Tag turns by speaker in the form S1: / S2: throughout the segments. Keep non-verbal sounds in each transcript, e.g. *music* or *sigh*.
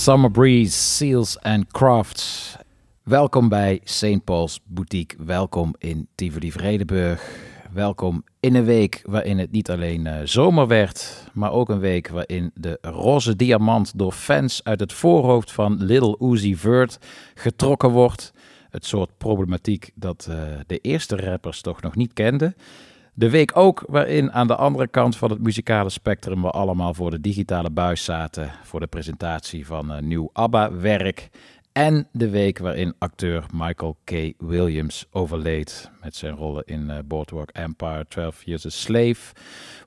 S1: Summer Breeze,
S2: Seals and Crafts. Welkom bij St. Paul's Boutique. Welkom in Tivoli Vredenburg. Welkom in een week waarin het niet alleen eh, zomer werd, maar ook een week waarin de roze diamant door fans uit het voorhoofd van Little Uzi Vert getrokken wordt. Het soort problematiek dat eh, de eerste rappers toch nog niet kenden. De week ook waarin aan de andere kant van het muzikale spectrum we allemaal voor de digitale buis zaten voor de presentatie van een nieuw ABBA-werk. En de week waarin acteur Michael K. Williams overleed met zijn rollen in eh, Boardwalk Empire, 12 Years a Slave,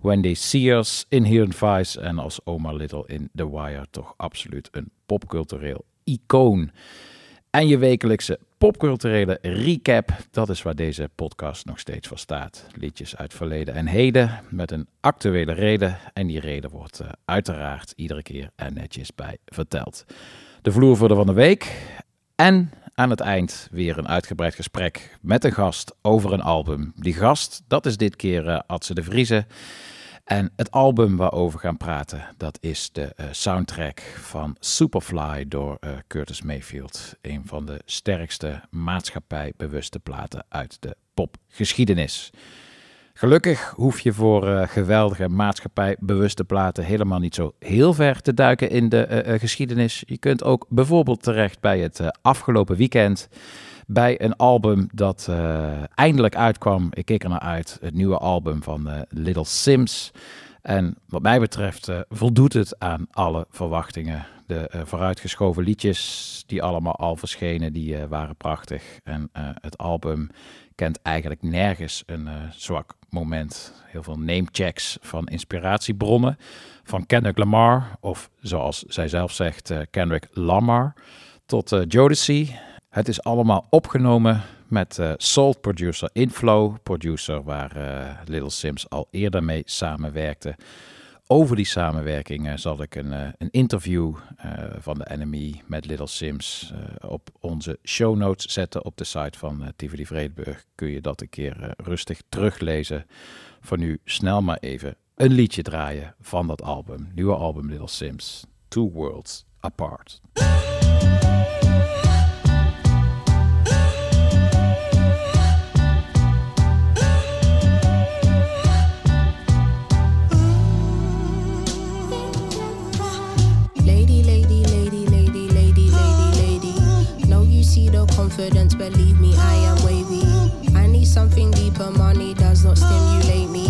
S2: Wendy Sears, Inherent Vice en als Oma Little in The Wire toch absoluut een popcultureel icoon. En je wekelijkse popculturele recap, dat is waar deze podcast nog steeds voor staat. Liedjes uit verleden en heden met een actuele reden. En die reden wordt eh, uiteraard iedere keer en netjes bij verteld. De vloervoerder van de week en aan het eind weer een uitgebreid gesprek met een gast over een album. Die gast, dat is dit keer uh, Adse de Vrieze. En het album waarover we gaan praten, dat is de uh, soundtrack van Superfly door uh, Curtis Mayfield. Een van de sterkste maatschappijbewuste platen uit de popgeschiedenis. Gelukkig hoef je voor uh, geweldige maatschappijbewuste platen helemaal niet zo heel ver te duiken in de geschiedenis. Je kunt ook bijvoorbeeld terecht bij het afgelopen weekend bij een album dat eindelijk uitkwam. Ik keek er naar uit, het nieuwe album van Little Sims. En wat mij betreft voldoet het aan alle verwachtingen. De vooruitgeschoven liedjes, die allemaal al verschenen, die waren prachtig. En het album kent eigenlijk nergens een zwak moment. Heel veel namechecks van inspiratiebronnen van Kendrick Lamar, of zoals zij zelf zegt, Kendrick Lamar, tot Jodeci. Het is allemaal opgenomen met uh, Salt producer Inflow, producer waar Little Sims al eerder mee samenwerkte. Over die samenwerking zal ik een, een interview van de Enemy met Little Sims op onze show notes zetten op de site van Tivoli Vredeburg. Kun je dat een keer rustig teruglezen. Voor nu snel maar even een liedje draaien van dat album. Nieuwe album Little Sims. Two Worlds Apart.
S3: Confidence, believe me, I am wavy. I need something deeper, money does not stimulate me.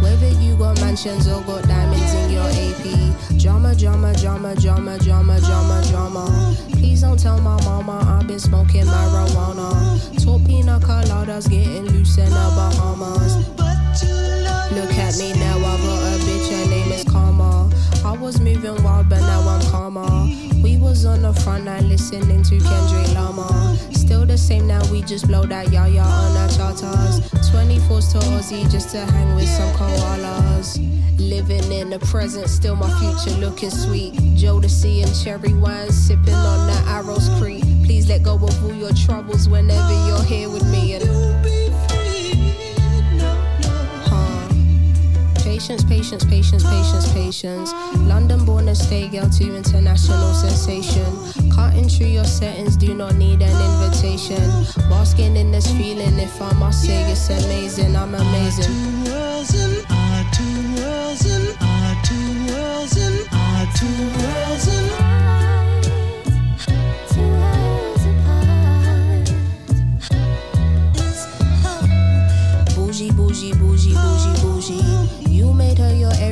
S3: Whether you got mansions or got diamonds in your AP. Drama, drama, drama, drama, drama, drama, drama. Please don't tell my mama I've been smoking marijuana. Talk pina coladas, getting loose in the Bahamas. Look at me now, I got a bitch, was moving wild, but now I'm calmer. We was on the front line listening to Kendrick Lamar. Still the same now, we just blow that yaya on our charters. 24s to Aussie just to hang with some koalas. Living in the present, still my future looking sweet. Jodeci and cherry wine, sipping on the Arrows Creek. Please let go of all your troubles whenever you're here with me. And Patience, patience, patience, patience, patience. London born and stay girl to international sensation. Cutting through your settings, do not need an invitation. Basking in this feeling, if I must say it's amazing, I'm amazing.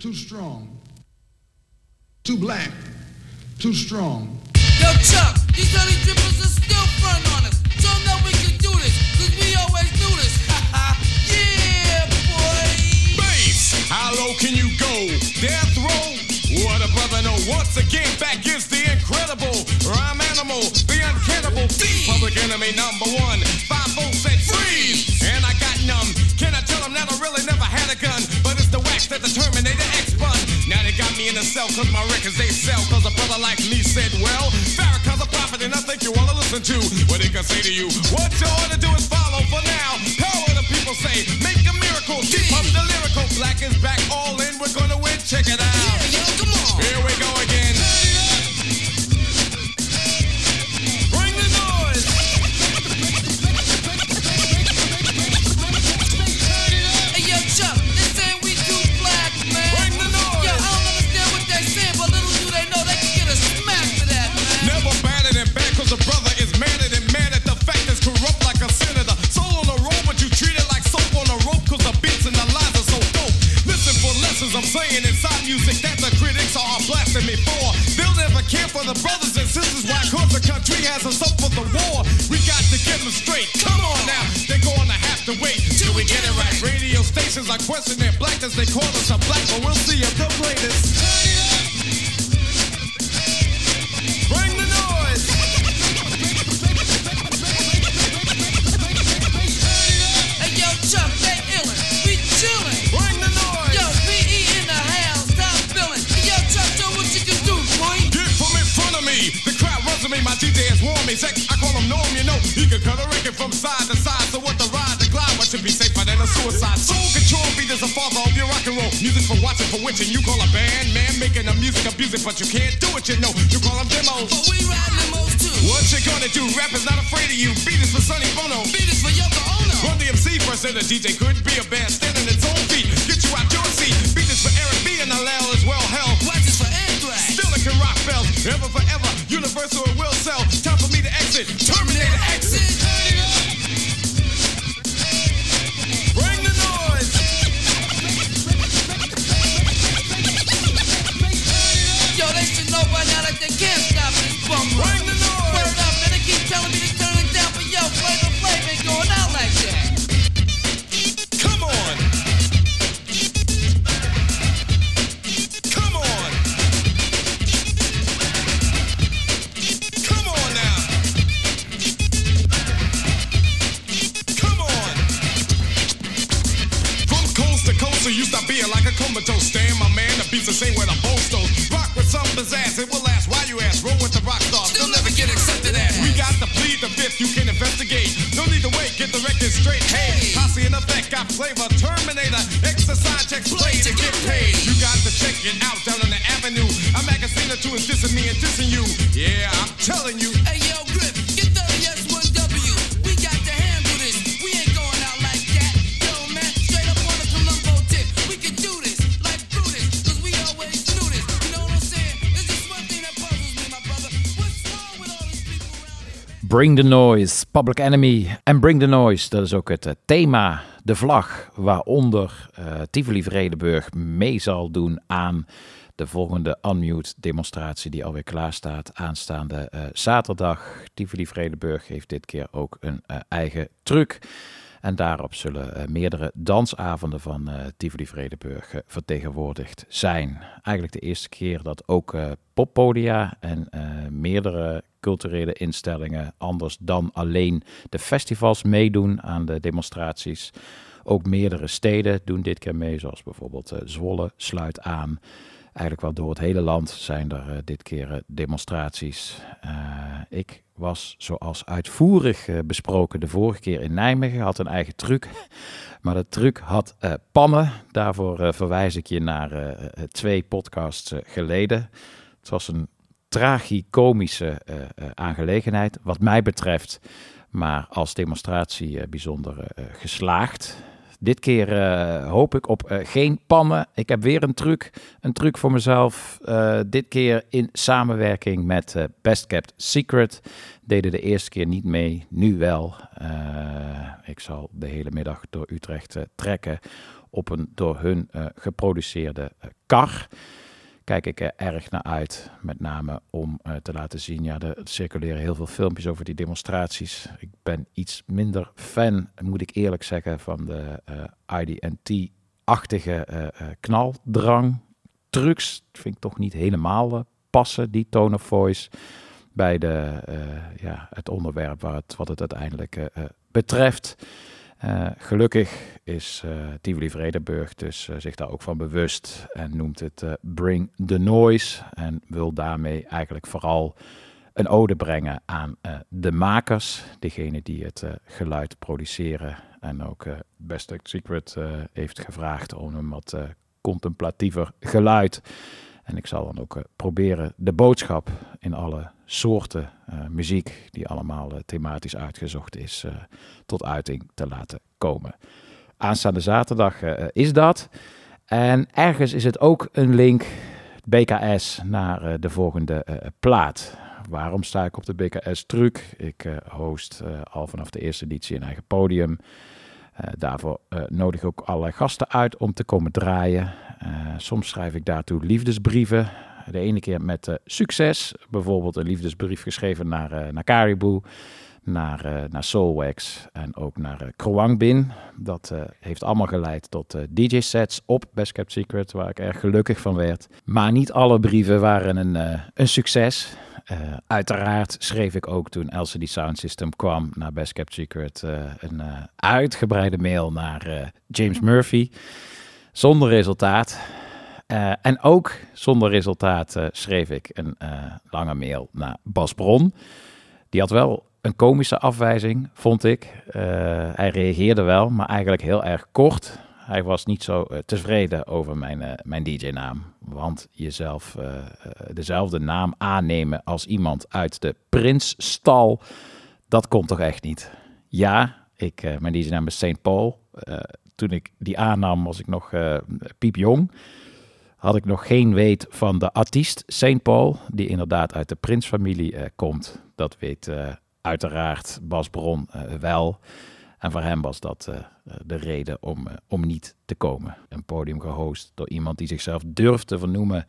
S4: Too strong. Too black, too strong.
S5: Yo, Chuck, these honey drippers are still front on us. Show 'em that we can do this, cause we always do this. *laughs* yeah, boy.
S6: Bass, how low can you go? Death row? What a brother know. Once again, back is the incredible rhyme animal, the uncannibal thief, public enemy number one. Five volts said freeze, and I got numb. Can I tell them that I really never that the Terminator X bun. Now they got me in a cell cause my records they sell. Cause a brother like me said, well, Farrakhan's a prophet something I think you wanna listen to. What they can say to you, what you ought to do is follow for now. Power the people say, make a miracle, keep up the lyrical. Black is back, all in, we're gonna win. Check it out. DJ Bring the Noise,
S2: Public Enemy en Bring the Noise. Dat is ook het eh, thema, de vlag waaronder eh Tivoli Vredenburg mee zal doen aan de volgende Unmute demonstratie die alweer klaar staat aanstaande eh, zaterdag. Tivoli Vredenburg heeft dit keer ook een eigen truck. En daarop zullen eh, meerdere dansavonden van eh Tivoli Vredenburg eh, vertegenwoordigd zijn. Eigenlijk de eerste keer dat ook poppodia en meerdere culturele instellingen, anders dan alleen de festivals, meedoen aan de demonstraties. Ook meerdere steden doen dit keer mee, zoals bijvoorbeeld Zwolle sluit aan. Eigenlijk wel door het hele land zijn er dit keer demonstraties. Ik was, zoals uitvoerig eh, besproken, de vorige keer in Nijmegen, had een eigen truc. *laughs* Maar de truc had eh, pannen. Daarvoor eh, verwijs ik je naar twee podcasts geleden. Het was een tragicomische aangelegenheid, wat mij betreft. Maar als demonstratie bijzonder geslaagd. Dit keer eh, hoop ik op eh, geen pannen. Ik heb weer een truc, een truc voor mezelf. Eh, dit keer in samenwerking met Best Kept Secret. Deden de eerste keer niet mee, nu wel. Ik zal de hele middag door Utrecht trekken op een door hun geproduceerde kar kijk ik er erg naar uit. Met name om eh, te laten zien, ja, er circuleren heel veel filmpjes over die demonstraties. Ik ben iets minder fan, moet ik eerlijk zeggen, van de eh IDT-achtige eh, eh, knaldrang. Trucs vind ik toch niet helemaal passen, die tone of voice, bij de, ja, het onderwerp waar het, wat het uiteindelijk betreft. Eh, gelukkig is eh Tivoli Vredenburg dus eh, zich daar ook van bewust en noemt het Bring the Noise en wil daarmee eigenlijk vooral een ode brengen aan de makers, degene die het geluid produceren. En ook Best Secret heeft gevraagd om een wat contemplatiever geluid. En ik zal dan ook eh, proberen de boodschap in alle soorten eh, muziek, die allemaal eh, thematisch uitgezocht is, tot uiting te laten komen. Aanstaande zaterdag is dat. En ergens is het ook een link, BKS, naar de volgende plaat. Waarom sta ik op de BKS-truc? Ik host al vanaf de eerste editie een eigen podium. Daarvoor nodig ik ook allerlei gasten uit om te komen draaien. Eh, soms schrijf ik daartoe liefdesbrieven. De ene keer met eh, succes. Bijvoorbeeld een liefdesbrief geschreven naar, eh, naar Caribou, naar, eh, naar Soulwax en ook naar Bin. Dat heeft allemaal geleid tot DJ-sets op Best Kept Secret, waar ik erg gelukkig van werd. Maar niet alle brieven waren een, een succes. Uiteraard schreef ik ook toen LCD Sound System kwam naar Best Kept Secret een uitgebreide mail naar James Murphy. Zonder resultaat. Eh, en ook zonder resultaat eh, schreef ik een eh, lange mail naar Bas Bron. Die had wel een komische afwijzing, vond ik. Hij reageerde wel, maar eigenlijk heel erg kort. Hij was niet zo tevreden over mijn, mijn DJ-naam. Want jezelf dezelfde naam aannemen als iemand uit de Prinsstal, dat komt toch echt niet? Ja, ik, mijn DJ-naam is St. Paul. Toen ik die aannam, was ik nog eh piepjong had ik nog geen weet van de artiest St. Paul, die inderdaad uit de prinsfamilie eh, komt. Dat weet eh, uiteraard Bas Bron wel. En voor hem was dat de reden om, om niet te komen. Een podium gehost door iemand die zichzelf durft te vernoemen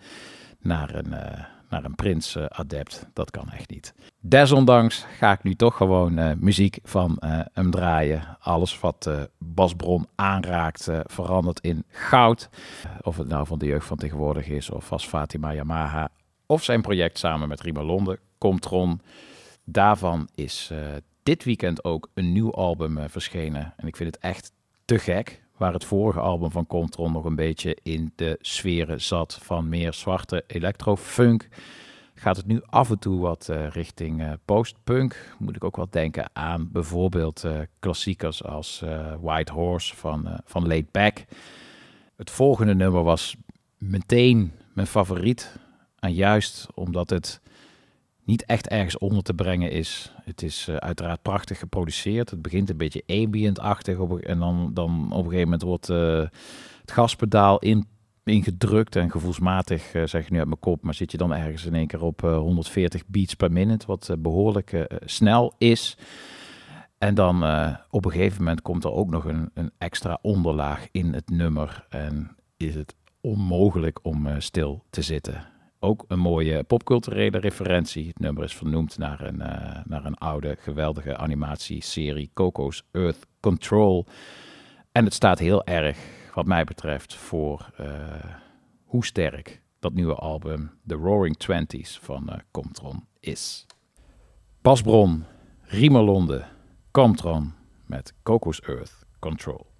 S2: naar een, eh, naar een prins-adept. dat kan echt niet. Desondanks ga ik nu toch gewoon eh, muziek van eh, hem draaien. Alles wat eh Bas Bron aanraakt verandert in goud. Of het nou van de jeugd van tegenwoordig is, of als Fatima Yamaha, of zijn project samen met Rima Londe, Comtron. Daarvan is dit weekend ook een nieuw album verschenen. En ik vind het echt te gek. Waar het vorige album van Comtron nog een beetje in de sferen zat van meer zwarte electro-funk. Gaat het nu af en toe wat eh, richting eh, post-punk. Moet ik ook wel denken aan bijvoorbeeld eh, klassiekers als White Horse van, van Laid Back. Het volgende nummer was meteen mijn favoriet. En juist omdat het niet echt ergens onder te brengen is. Het is uiteraard prachtig geproduceerd. Het begint een beetje ambient-achtig. En dan, dan op een gegeven moment wordt het gaspedaal in, ingedrukt. En gevoelsmatig, eh, zeg ik nu uit mijn kop, maar zit je dan ergens in één keer op eh, 140 beats per minute. Wat eh, behoorlijk eh, snel is. En dan eh, op een gegeven moment komt er ook nog een, een extra onderlaag in het nummer. En is het onmogelijk om eh, stil te zitten. Ook een mooie popculturele referentie. Het nummer is vernoemd naar een, eh, naar een oude, geweldige animatieserie Coco's Earth Control. En het staat heel erg, wat mij betreft, voor eh, hoe sterk dat nieuwe album The Roaring Twenties van eh, Comtron is. Basbron, Riemerlonde, Comtron met Coco's Earth Control.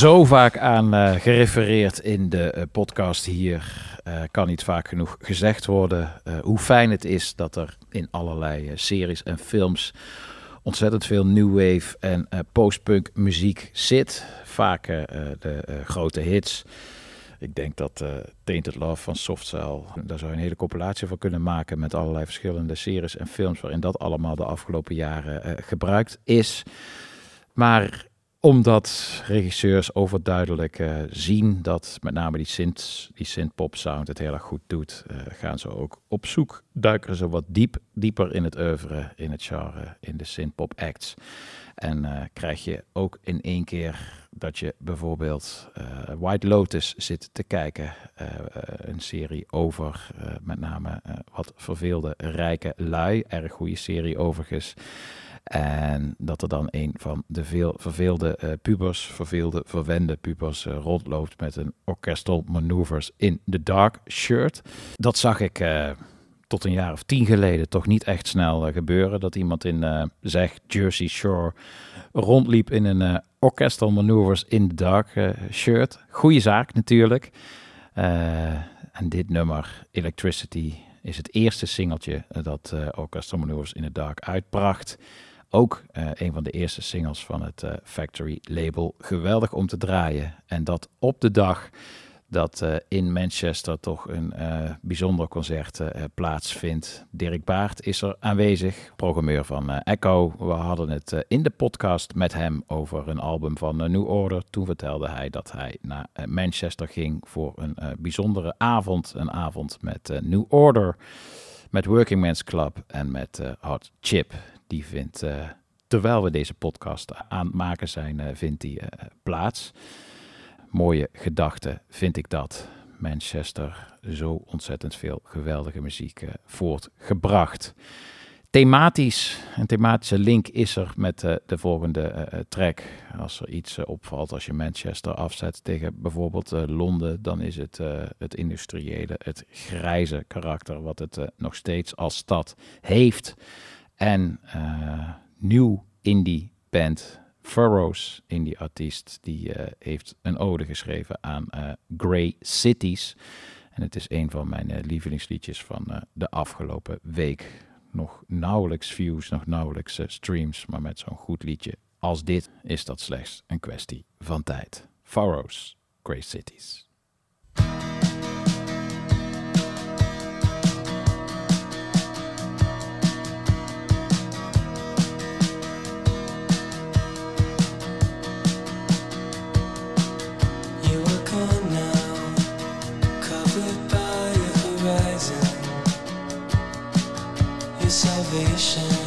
S2: Zo vaak aan eh, gerefereerd in de eh, podcast hier. Eh, kan niet vaak genoeg gezegd worden. hoe fijn het is dat er in allerlei series en films ontzettend veel new wave en postpunk muziek zit. Vaak de grote hits. Ik denk dat eh Tainted Love van Softcell, daar zou een hele compilatie van kunnen maken met allerlei verschillende series en films waarin dat allemaal de afgelopen jaren gebruikt is. Maar omdat regisseurs overduidelijk eh, zien dat met name die synth, die synth-pop sound het heel erg goed doet, eh, gaan ze ook op zoek, duiken ze wat diep, dieper in het oeuvre, in het genre, in de synth-pop acts. En eh, krijg je ook in één keer dat je bijvoorbeeld White Lotus zit te kijken. een serie over met name wat verveelde rijke lui. Erg goede serie overigens. En dat er dan een van de veel verveelde eh, pubers, verveelde, verwende pubers eh, rondloopt met een orchestral maneuvers in the dark shirt. Dat zag ik eh, tot een jaar of tien geleden toch niet echt snel gebeuren. Dat iemand in, zeg, Jersey Shore rondliep in een orchestral maneuvers in the dark shirt. Goeie zaak natuurlijk. En dit nummer, Electricity, is het eerste singeltje dat eh Orchestral Maneuvers in the Dark uitbracht. Ook eh, een van de eerste singles van het eh, Factory label. Geweldig om te draaien. En dat op de dag dat eh, in Manchester toch een bijzonder concert plaatsvindt. Dirk Baart is er aanwezig, programmeur van Echo. We hadden het in de podcast met hem over een album van New Order. Toen vertelde hij dat hij naar Manchester ging voor een bijzondere avond. Een avond met New Order, met Working Men's Club en met eh, Hot Chip. Die vindt, eh, terwijl we deze podcast aan het maken zijn, eh, vindt die eh, plaats mooie gedachte vind ik dat Manchester zo ontzettend veel geweldige muziek voortgebracht. Thematisch, een thematische link is er met de volgende track. Als er iets opvalt als je Manchester afzet tegen bijvoorbeeld Londen, dan is het het industriële, het grijze karakter wat het nog steeds als stad heeft. En eh, nieuw indie band Furrows, indie artiest, die eh, heeft een ode geschreven aan eh, Grey Cities. En het is een van mijn lievelingsliedjes van de afgelopen week. Nog nauwelijks views, nog nauwelijks streams, maar met zo'n goed liedje als dit is dat slechts een kwestie van tijd. Furrows, Grey Cities.
S7: Salvation,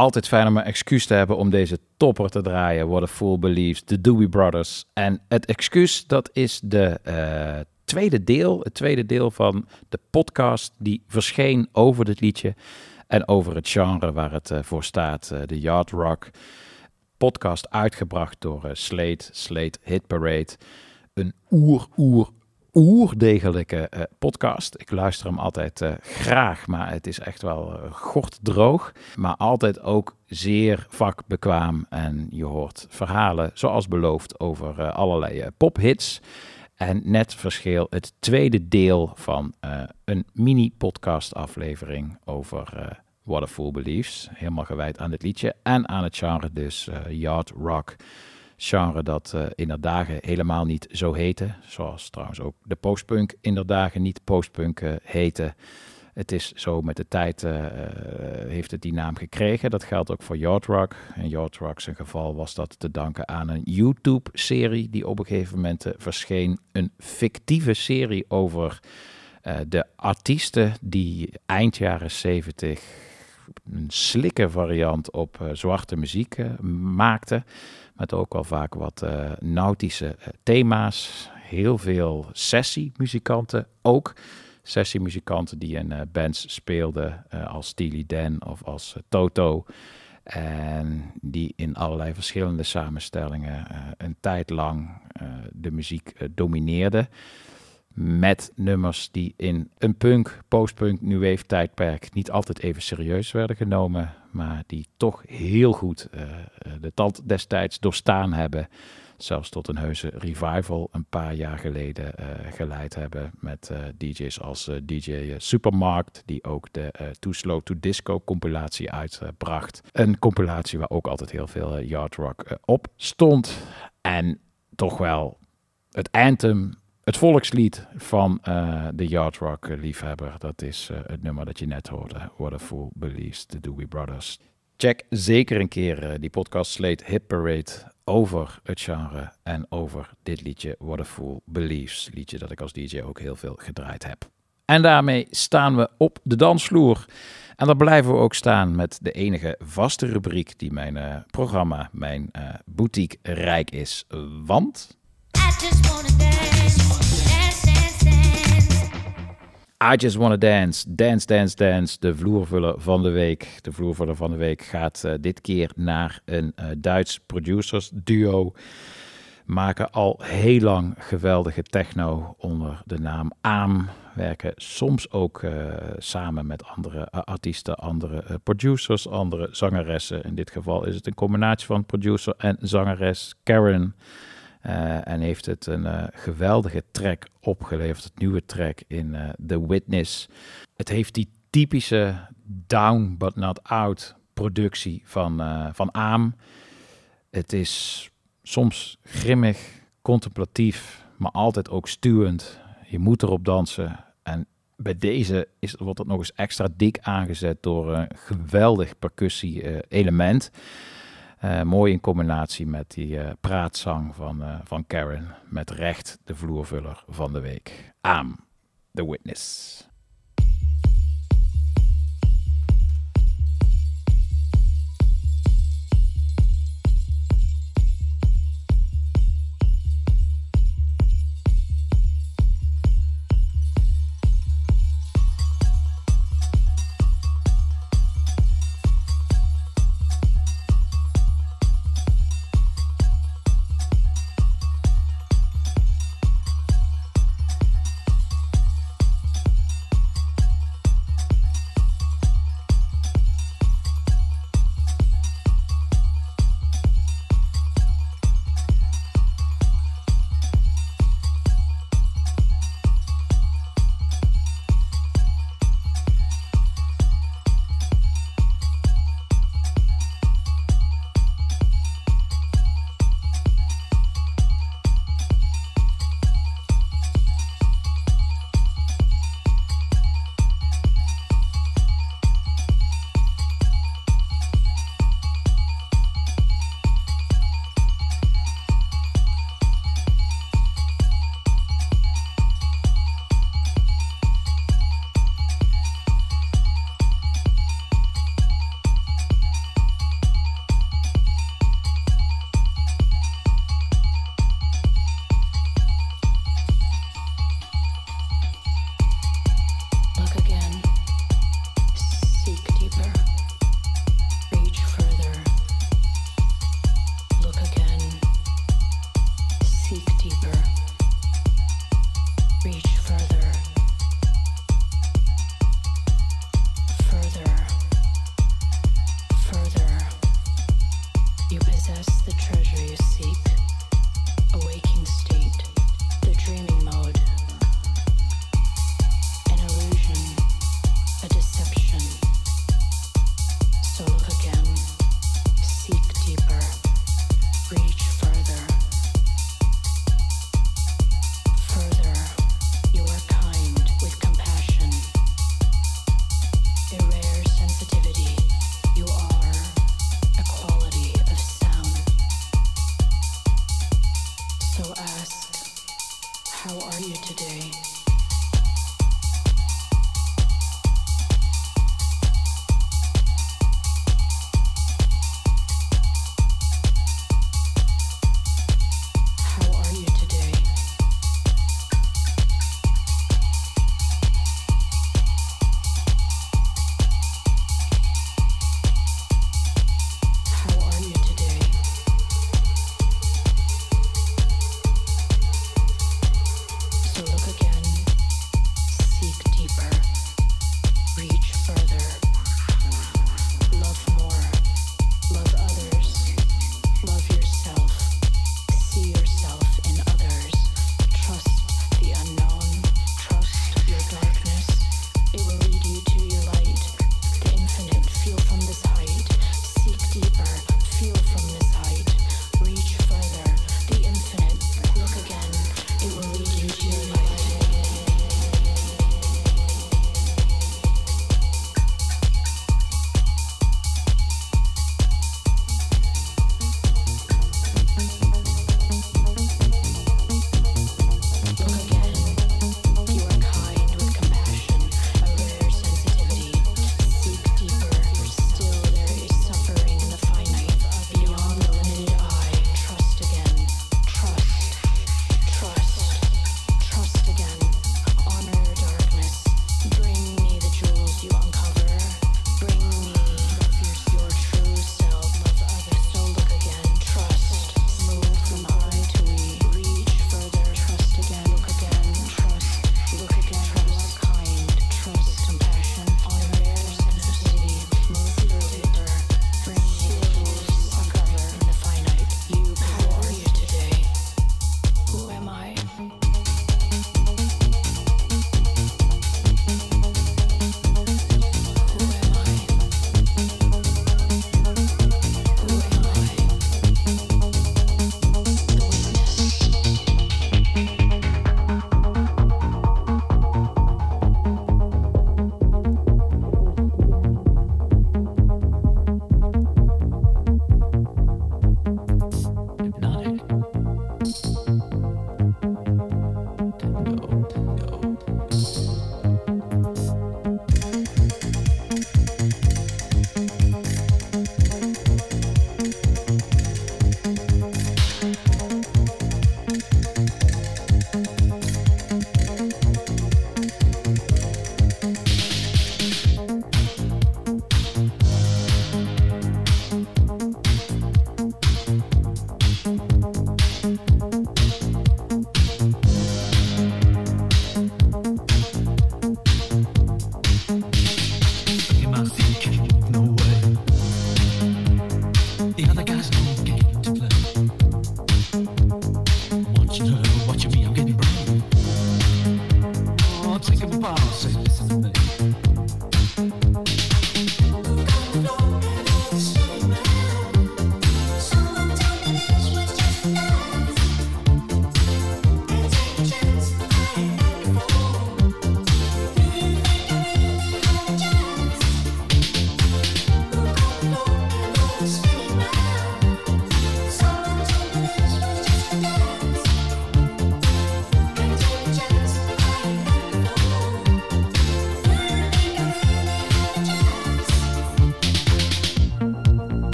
S2: Altijd fijn om een excuus te hebben om deze topper te draaien. A Fool Believes, de Dewey Brothers. En het excuus, dat is de eh, tweede deel. Het tweede deel van de podcast die verscheen over dit liedje. En over het genre waar het eh, voor staat, eh, de Yard Rock. Podcast uitgebracht door Slate, Slate Hit Parade. Een oer, oer, oerdegelijke eh, podcast. Ik luister hem altijd eh, graag, maar het is echt wel uh. Maar altijd ook zeer vakbekwaam. En je hoort verhalen, zoals beloofd, over allerlei pophits. En net verschil het tweede deel van een mini-podcast aflevering over What a Fool Believes. Helemaal gewijd aan het liedje en aan het genre dus Yard Rock. Genre dat uh, in de dagen helemaal niet zo heette. Zoals trouwens ook de postpunk in de dagen niet postpunk uh. Het is zo met de tijd uh, heeft het die naam gekregen. Dat geldt ook voor Yard Rock. In Yard Rock zijn geval was dat te danken aan een YouTube-serie die op een gegeven moment verscheen. Een fictieve serie over de artiesten die eind jaren 70 een slikke variant op zwarte muziek maakten. Met ook wel vaak wat nautische thema's heel veel sessiemuzikanten ook. Sessiemuzikanten die in eh, bands speelden eh, als Steely Dan of als eh, Toto. En die in allerlei verschillende samenstellingen eh, een tijd lang eh, de muziek eh, domineerden. Met nummers die in een punk, postpunk, new wave tijdperk niet altijd even serieus werden genomen. Maar die toch heel goed eh, eh, de tand destijds doorstaan hebben. Zelfs tot een heuse revival een paar jaar geleden eh, geleid hebben. Met DJ's als DJ Supermarkt, die ook de Too Slow to Disco compilatie uitbracht. Een compilatie waar ook altijd heel veel yard rock op stond. En toch wel het anthem, het volkslied van eh, de yard rock eh, liefhebber. Dat is eh, het nummer dat je net hoorde. What a Fool Believes, the Doobie Brothers. Check zeker een keer eh, die podcast Slate Hit Parade over het genre en over dit liedje What a Fool Believes. Liedje dat ik als DJ ook heel veel gedraaid heb. En daarmee staan we op de dansvloer. En daar blijven we ook staan met de enige vaste rubriek die mijn programma, mijn boutique rijk is. Want
S8: I just wanna dance, dance, dance, dance.
S2: De vloervuller van de week. De vloervuller van de week gaat eh, dit keer naar een eh, Duits producers duo. Maken al heel lang geweldige techno onder de naam AAM. Werken soms ook eh, samen met andere artiesten, andere producers, andere zangeressen. In dit geval is het een combinatie van producer en zangeres Karen. Eh, en heeft het een eh, geweldige track opgeleverd. Het nieuwe track in eh, The Witness. Het heeft die typische down but not out productie van, van AAM. Het is soms grimmig, contemplatief, maar altijd ook stuwend. Je moet erop dansen. En bij deze is, wordt het nog eens extra dik aangezet door een geweldig percussie-element. Eh, mooi in combinatie met die eh, praatzang van, eh, van Karen. Met recht de vloervuller van de week. Aam, The Witness.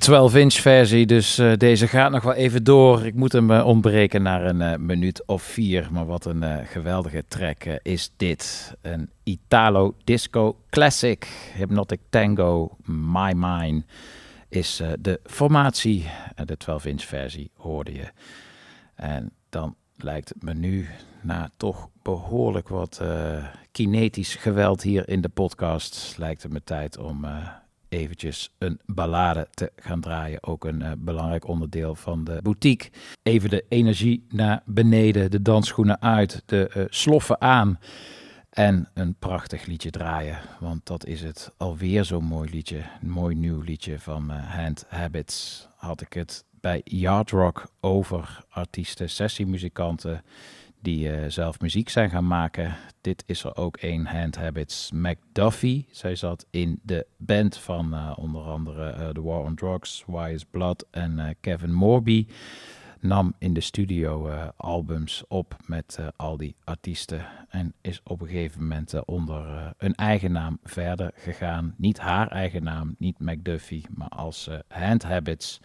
S2: De 12-inch versie, dus eh, deze gaat nog wel even door. Ik moet hem eh, ontbreken naar een eh, minuut of vier. Maar wat een geweldige track is dit. Een Italo Disco Classic. Hypnotic Tango, My Mine is de formatie. De 12-inch versie hoorde je. En dan lijkt het me nu na toch behoorlijk wat kinetisch geweld hier in de podcast... lijkt het me tijd om... eventjes een ballade te gaan draaien. Ook een eh, belangrijk onderdeel van de boutique. Even de energie naar beneden, de dansschoenen uit, de eh, sloffen aan. En een prachtig liedje draaien. Want dat is het alweer zo'n mooi liedje. Een mooi nieuw liedje van eh, Hand Habits. Had ik het bij Yard Rock over artiesten, sessiemuzikanten die eh, zelf muziek zijn gaan maken. Dit is er ook een, Hand Habits McDuffie. Zij zat in de band van eh, onder andere eh, The War on Drugs, is Blood en Kevin Morby. Nam in de studio albums op met al die artiesten. En is op een gegeven moment onder een eigen naam verder gegaan. Niet haar eigen naam, niet McDuffie, maar als Hand Habits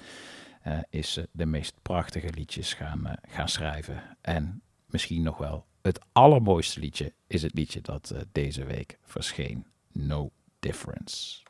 S2: is ze de meest prachtige liedjes gaan, gaan schrijven. En misschien nog wel het allermooiste liedje is het liedje dat eh, deze week verscheen. No Difference.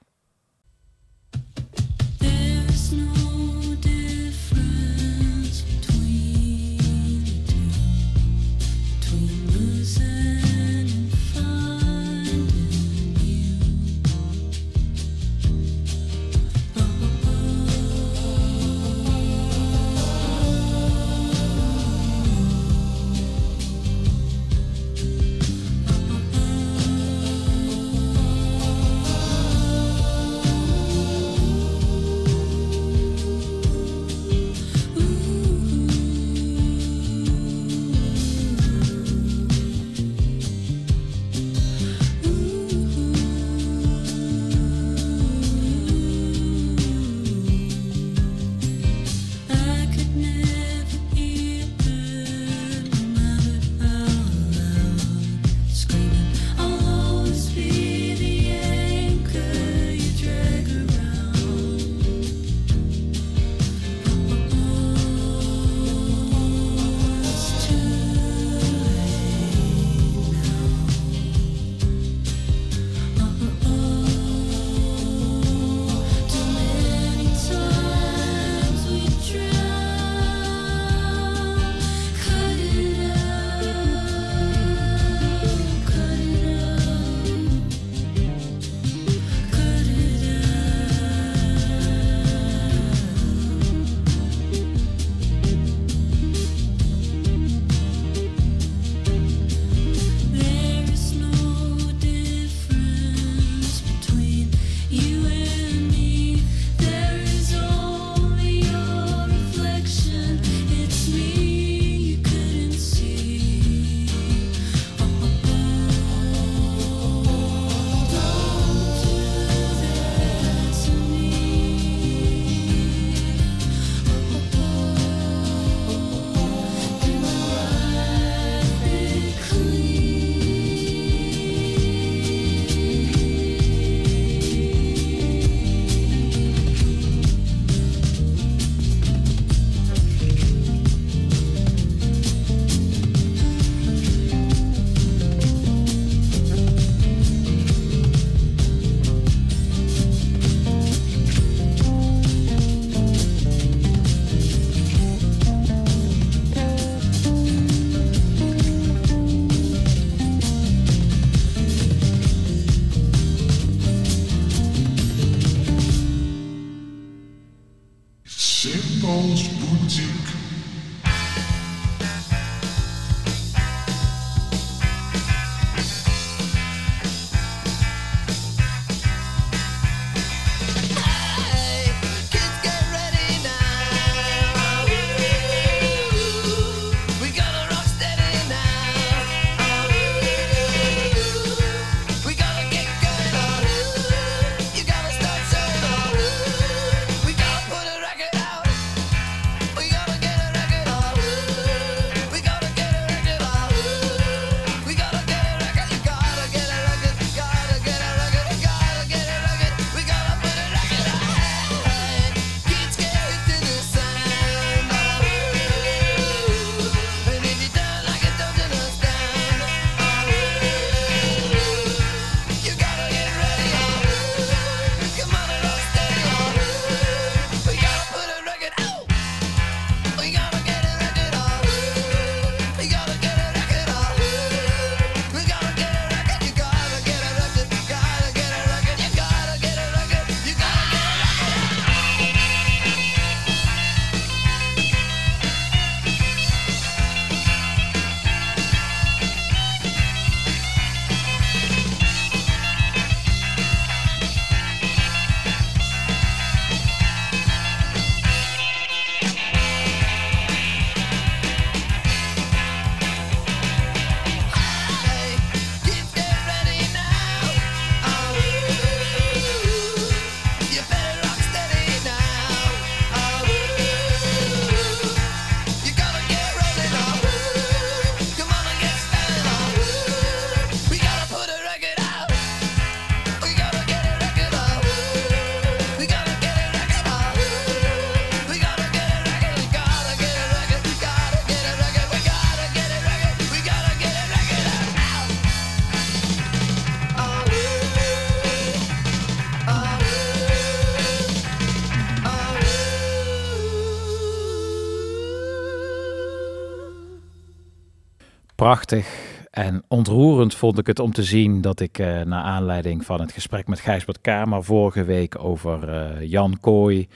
S2: Prachtig en ontroerend vond ik het om te zien dat ik uh, naar aanleiding van het gesprek met Gijsbert Kamer vorige week over uh, Jan Kooi,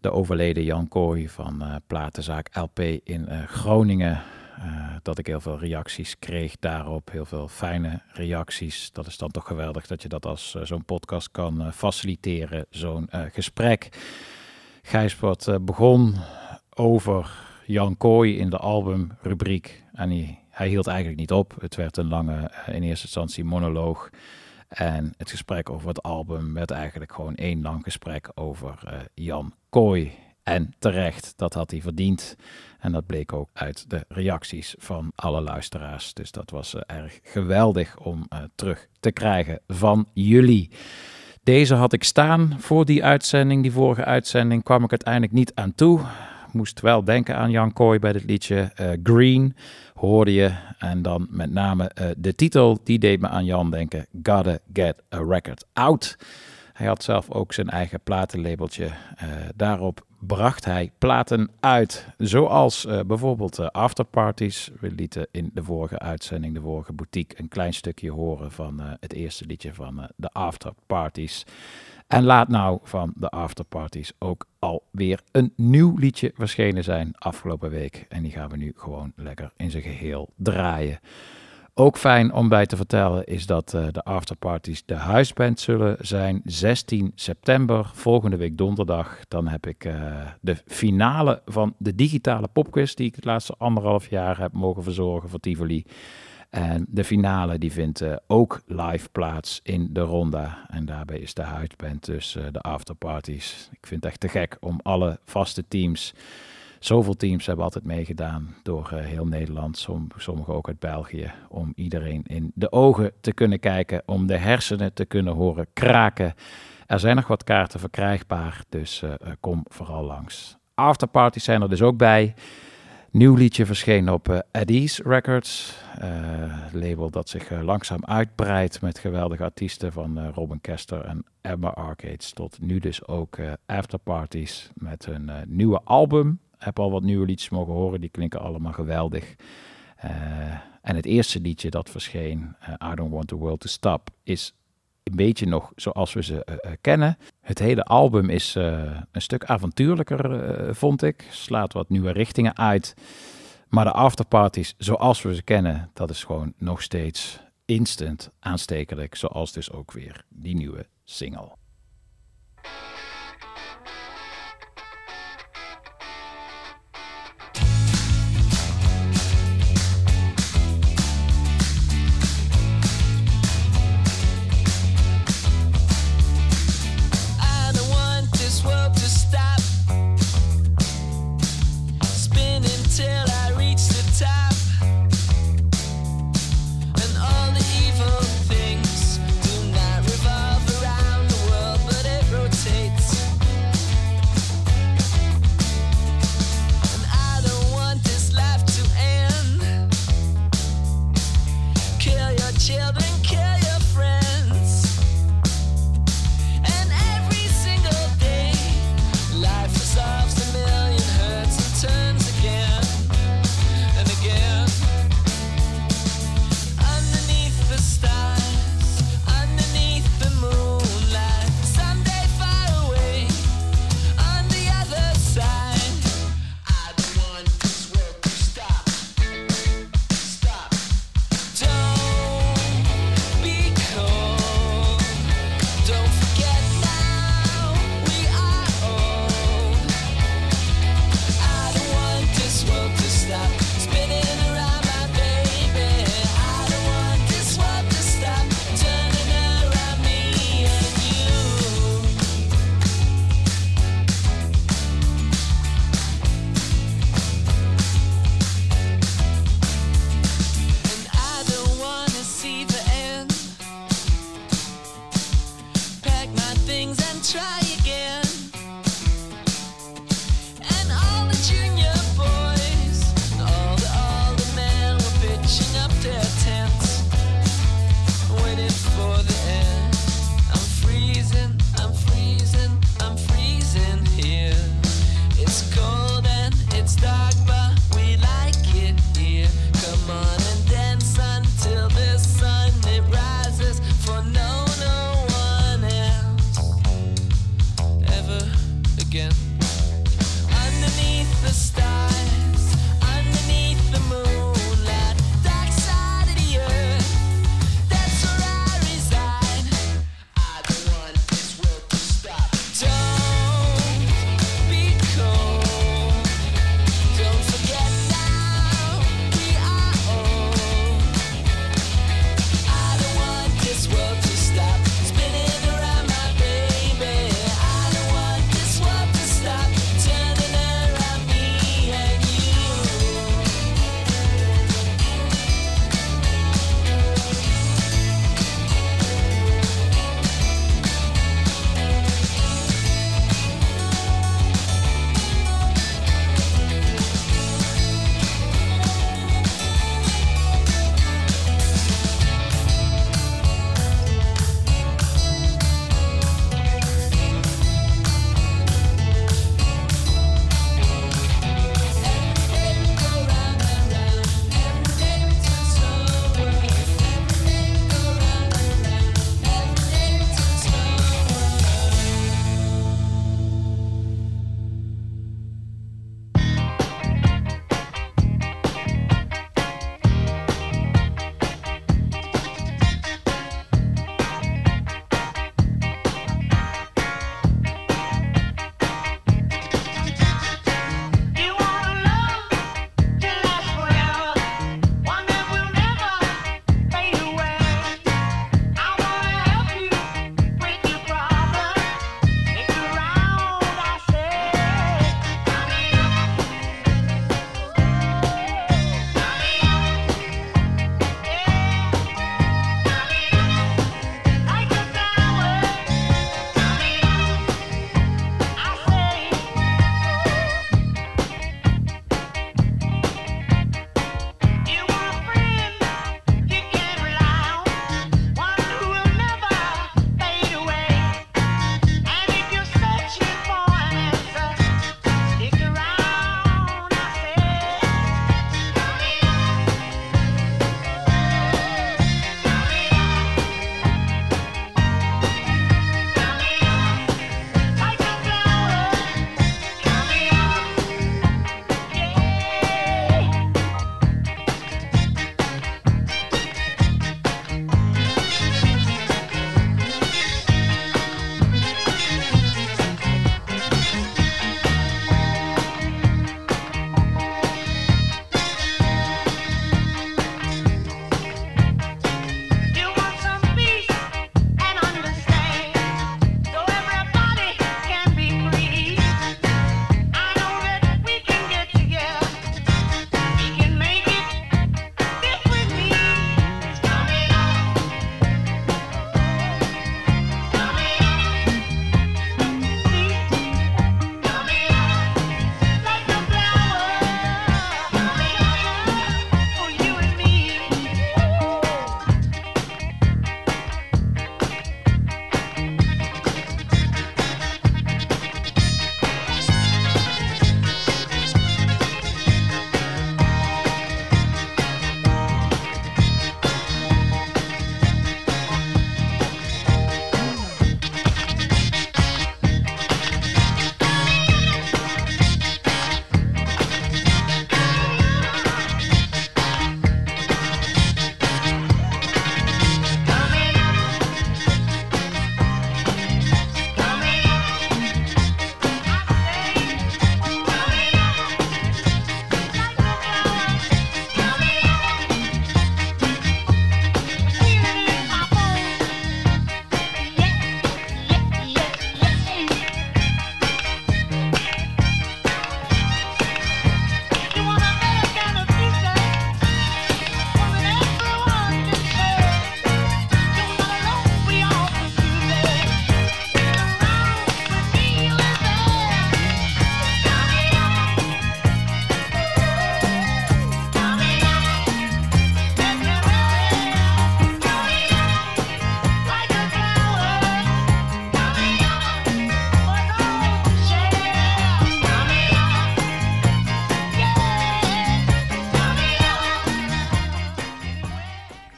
S2: de overleden Jan Kooi van uh, platenzaak LP in Groningen, dat ik heel veel reacties kreeg daarop, heel veel fijne reacties. Dat is dan toch geweldig dat je dat als zo'n podcast kan faciliteren, zo'n gesprek. Gijsbert begon over Jan Kooi in de albumrubriek en hij hij hield eigenlijk niet op. Het werd een lange, in eerste instantie, monoloog. En het gesprek over het album werd eigenlijk gewoon één lang gesprek over uh, Jan Kooi. En terecht, dat had hij verdiend. En dat bleek ook uit de reacties van alle luisteraars. Dus dat was uh, erg geweldig om terug te krijgen van jullie. Deze had ik staan voor die uitzending. Die vorige uitzending kwam ik uiteindelijk niet aan toe. Moest wel denken aan Jan Kooi bij dit liedje. Green hoorde je. En dan met name uh, de titel, die deed me aan Jan denken. Gotta get a record out. Hij had zelf ook zijn eigen platenlabeltje. Uh, daarop bracht hij platen uit. Zoals uh, bijvoorbeeld uh, Afterparties. We lieten in de vorige uitzending, de vorige boutique, een klein stukje horen van het eerste liedje van de Afterparties. En laat nou van de afterparties ook alweer een nieuw liedje verschenen zijn afgelopen week. En die gaan we nu gewoon lekker in zijn geheel draaien. Ook fijn om bij te vertellen is dat uh, de afterparties de huisband zullen zijn 16 september, volgende week donderdag. Dan heb ik uh, de finale van de digitale popquiz die ik het laatste anderhalf jaar heb mogen verzorgen voor Tivoli. En de finale die vindt uh, ook live plaats in de Ronda. En daarbij is de huidband dus uh, de afterparties. Ik vind het echt te gek om alle vaste teams... Zoveel teams hebben altijd meegedaan door uh, heel Nederland, som, sommigen ook uit België, om iedereen in de ogen te kunnen kijken, om de hersenen te kunnen horen kraken. Er zijn nog wat kaarten verkrijgbaar, dus kom vooral langs. Afterparties zijn er dus ook bij. Nieuw liedje verscheen op Eddie's Records. Uh, label dat zich uh, langzaam uitbreidt met geweldige artiesten van Robin Kester en Emma Arcades. Tot nu dus ook Afterparties met hun nieuwe album. Heb al wat nieuwe liedjes mogen horen, die klinken allemaal geweldig. en het eerste liedje dat verscheen, I Don't Want The World To Stop, is een beetje nog zoals we ze uh, kennen. Het hele album is uh, een stuk avontuurlijker, vond ik. Slaat wat nieuwe richtingen uit. Maar de afterparties, zoals we ze kennen, dat is gewoon nog steeds instant aanstekelijk. Zoals dus ook weer die nieuwe single.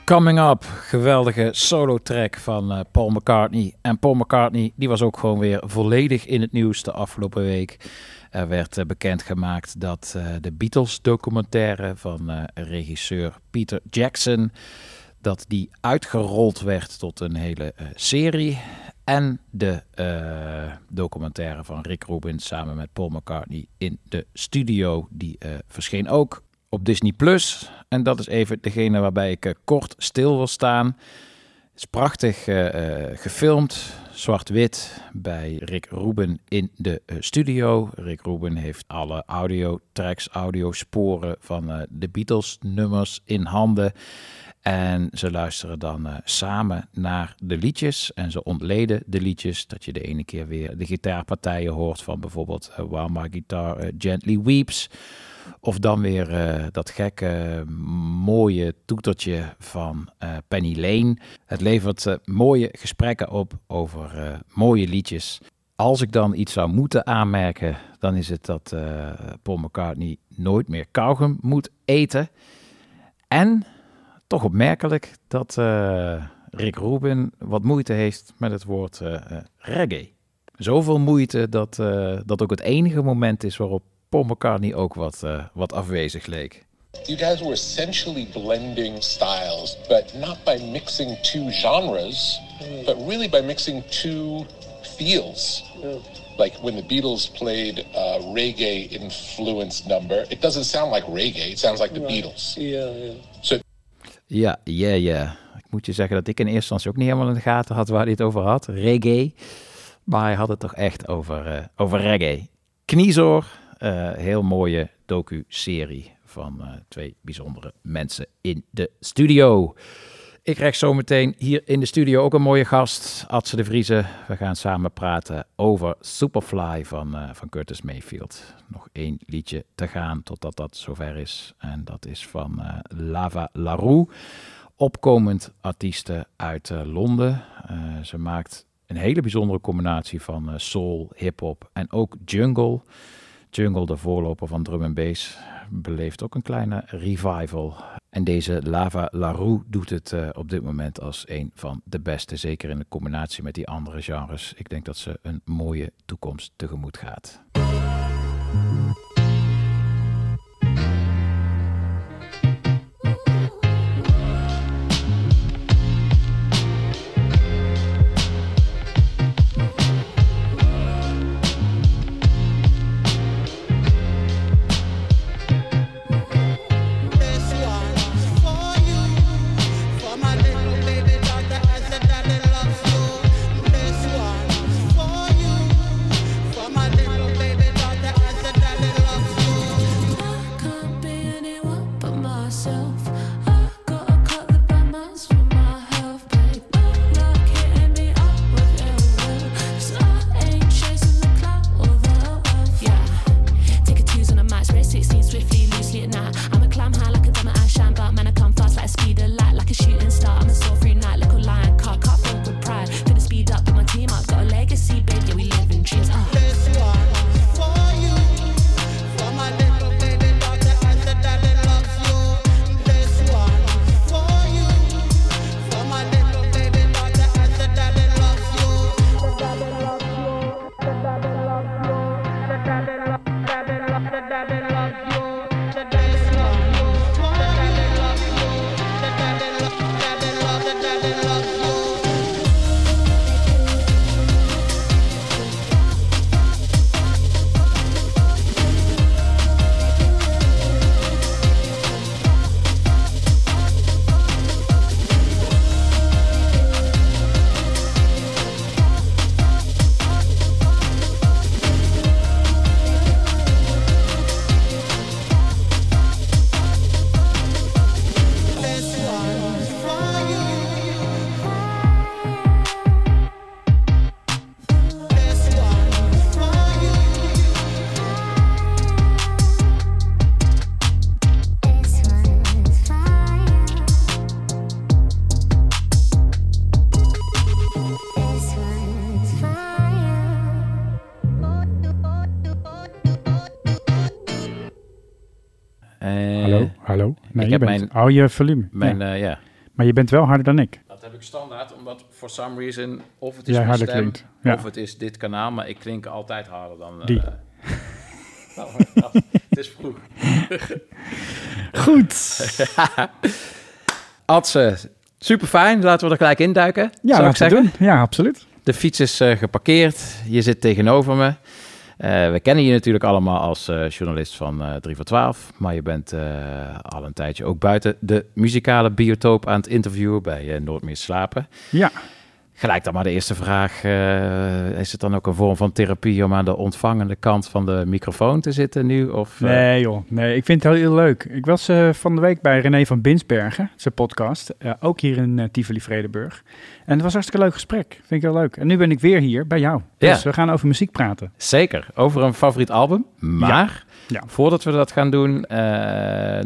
S2: Coming Up, geweldige solo track van eh, Paul McCartney. En Paul McCartney die was ook gewoon weer volledig in het nieuws de afgelopen week. Er werd eh, bekendgemaakt dat eh, de Beatles documentaire van regisseur Peter Jackson... dat die uitgerold werd tot een hele serie. En de documentaire van Rick Rubin samen met Paul McCartney in de studio... die verscheen ook op Disney+. Plus. En dat is even degene waarbij ik eh, kort stil wil staan. Het is prachtig eh, eh, gefilmd, zwart-wit, bij Rick Rubin in de studio. Rick Rubin heeft alle audio-tracks, audiosporen van de Beatles-nummers in handen. En ze luisteren dan samen naar de liedjes en ze ontleden de liedjes. Dat je de ene keer weer de gitaarpartijen hoort van bijvoorbeeld eh, While My Guitar Gently Weeps. Of dan weer eh, dat gekke, mooie toetertje van eh, Penny Lane. Het levert eh, mooie gesprekken op over mooie liedjes. Als ik dan iets zou moeten aanmerken, dan is het dat Paul McCartney nooit meer kauwgum moet eten. En toch opmerkelijk dat Rick Rubin wat moeite heeft met het woord reggae. Zoveel moeite dat dat ook het enige moment is waarop Paul McCartney ook wat, eh, wat afwezig leek.
S9: You guys were essentially blending styles, but not by mixing two genres, but really by mixing two feels. Like when the Beatles played a reggae influenced number, it doesn't sound like reggae, it sounds like the Beatles.
S10: Yeah, yeah.
S9: So
S2: Ja, ja, ja. Ik moet je zeggen dat ik in eerste instantie ook niet helemaal in de gaten had waar hij het over had. Reggae. Maar hij had het toch echt over, eh, over reggae. Kniezoor, eh, heel mooie docu-serie van eh, twee bijzondere mensen in de studio. Ik krijg zometeen hier in de studio ook een mooie gast, Adse de Vriezen. We gaan samen praten over Superfly van, eh, van Curtis Mayfield. Nog één liedje te gaan totdat dat zover is. En dat is van Lava LaRue, opkomend artieste uit Londen. Ze maakt een hele bijzondere combinatie van soul, hip-hop en ook jungle. Jungle, de voorloper van drum en bass, beleeft ook een kleine revival. En deze Lava LaRue doet het eh, op dit moment als een van de beste. Zeker in de combinatie met die andere genres. Ik denk dat ze een mooie toekomst tegemoet gaat. Ik
S11: je volume.
S2: Mijn,
S11: ja.
S2: eh, ja.
S10: Maar je bent wel harder dan ik.
S2: Dat heb ik standaard, omdat for some reason... of het is
S10: Jij
S2: mijn
S10: harder
S2: stem,
S10: klinkt, ja.
S2: of het is dit kanaal... maar ik klink altijd harder dan... eh,
S10: Die. *laughs*
S2: nou, nou, het is vroeg. *laughs*
S10: Goed. *laughs*
S2: Adse, super fijn. Laten we er gelijk induiken.
S10: Ja,
S2: zou ik
S10: laten we
S2: zeggen.
S10: doen. Ja, absoluut.
S2: De fiets is eh, geparkeerd. Je zit tegenover me. Eh, we kennen je natuurlijk allemaal als eh, journalist van eh 3 voor 12. Maar je bent al een tijdje ook buiten de muzikale biotoop aan het interviewen bij eh, Nooit meer slapen.
S10: Ja.
S2: Gelijk dan maar de eerste vraag. eh, is het dan ook een vorm van therapie om aan de ontvangende kant van de microfoon te zitten nu? Of, eh,
S10: Nee joh, nee, ik vind het heel, heel leuk. Ik was eh, van de week bij René van Binsbergen, zijn podcast, ook hier in Tivoli-Vredenburg. En het was een hartstikke leuk gesprek, vind ik heel leuk. En nu ben ik weer hier bij jou,
S2: Ja.
S10: dus we gaan over muziek praten.
S2: Zeker, over een favoriet album. Maar
S10: Ja.
S2: voordat we dat gaan doen,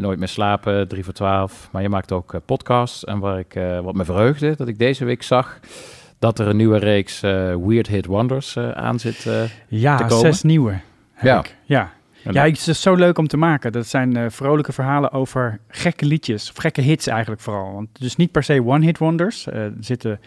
S2: Nooit meer slapen, 3 voor 12. Maar je maakt ook podcasts. En waar ik, wat me verheugde, dat ik deze week zag dat er een nieuwe reeks eh, Weird Hit Wonders eh, aan zit eh, te
S10: Ja,
S2: komen.
S10: zes nieuwe.
S2: Ja.
S10: ik. Ja. Ja, het is zo leuk om te maken. Dat zijn vrolijke verhalen over gekke liedjes, of gekke hits eigenlijk vooral. Want dus niet per se one-hit wonders. Er zitten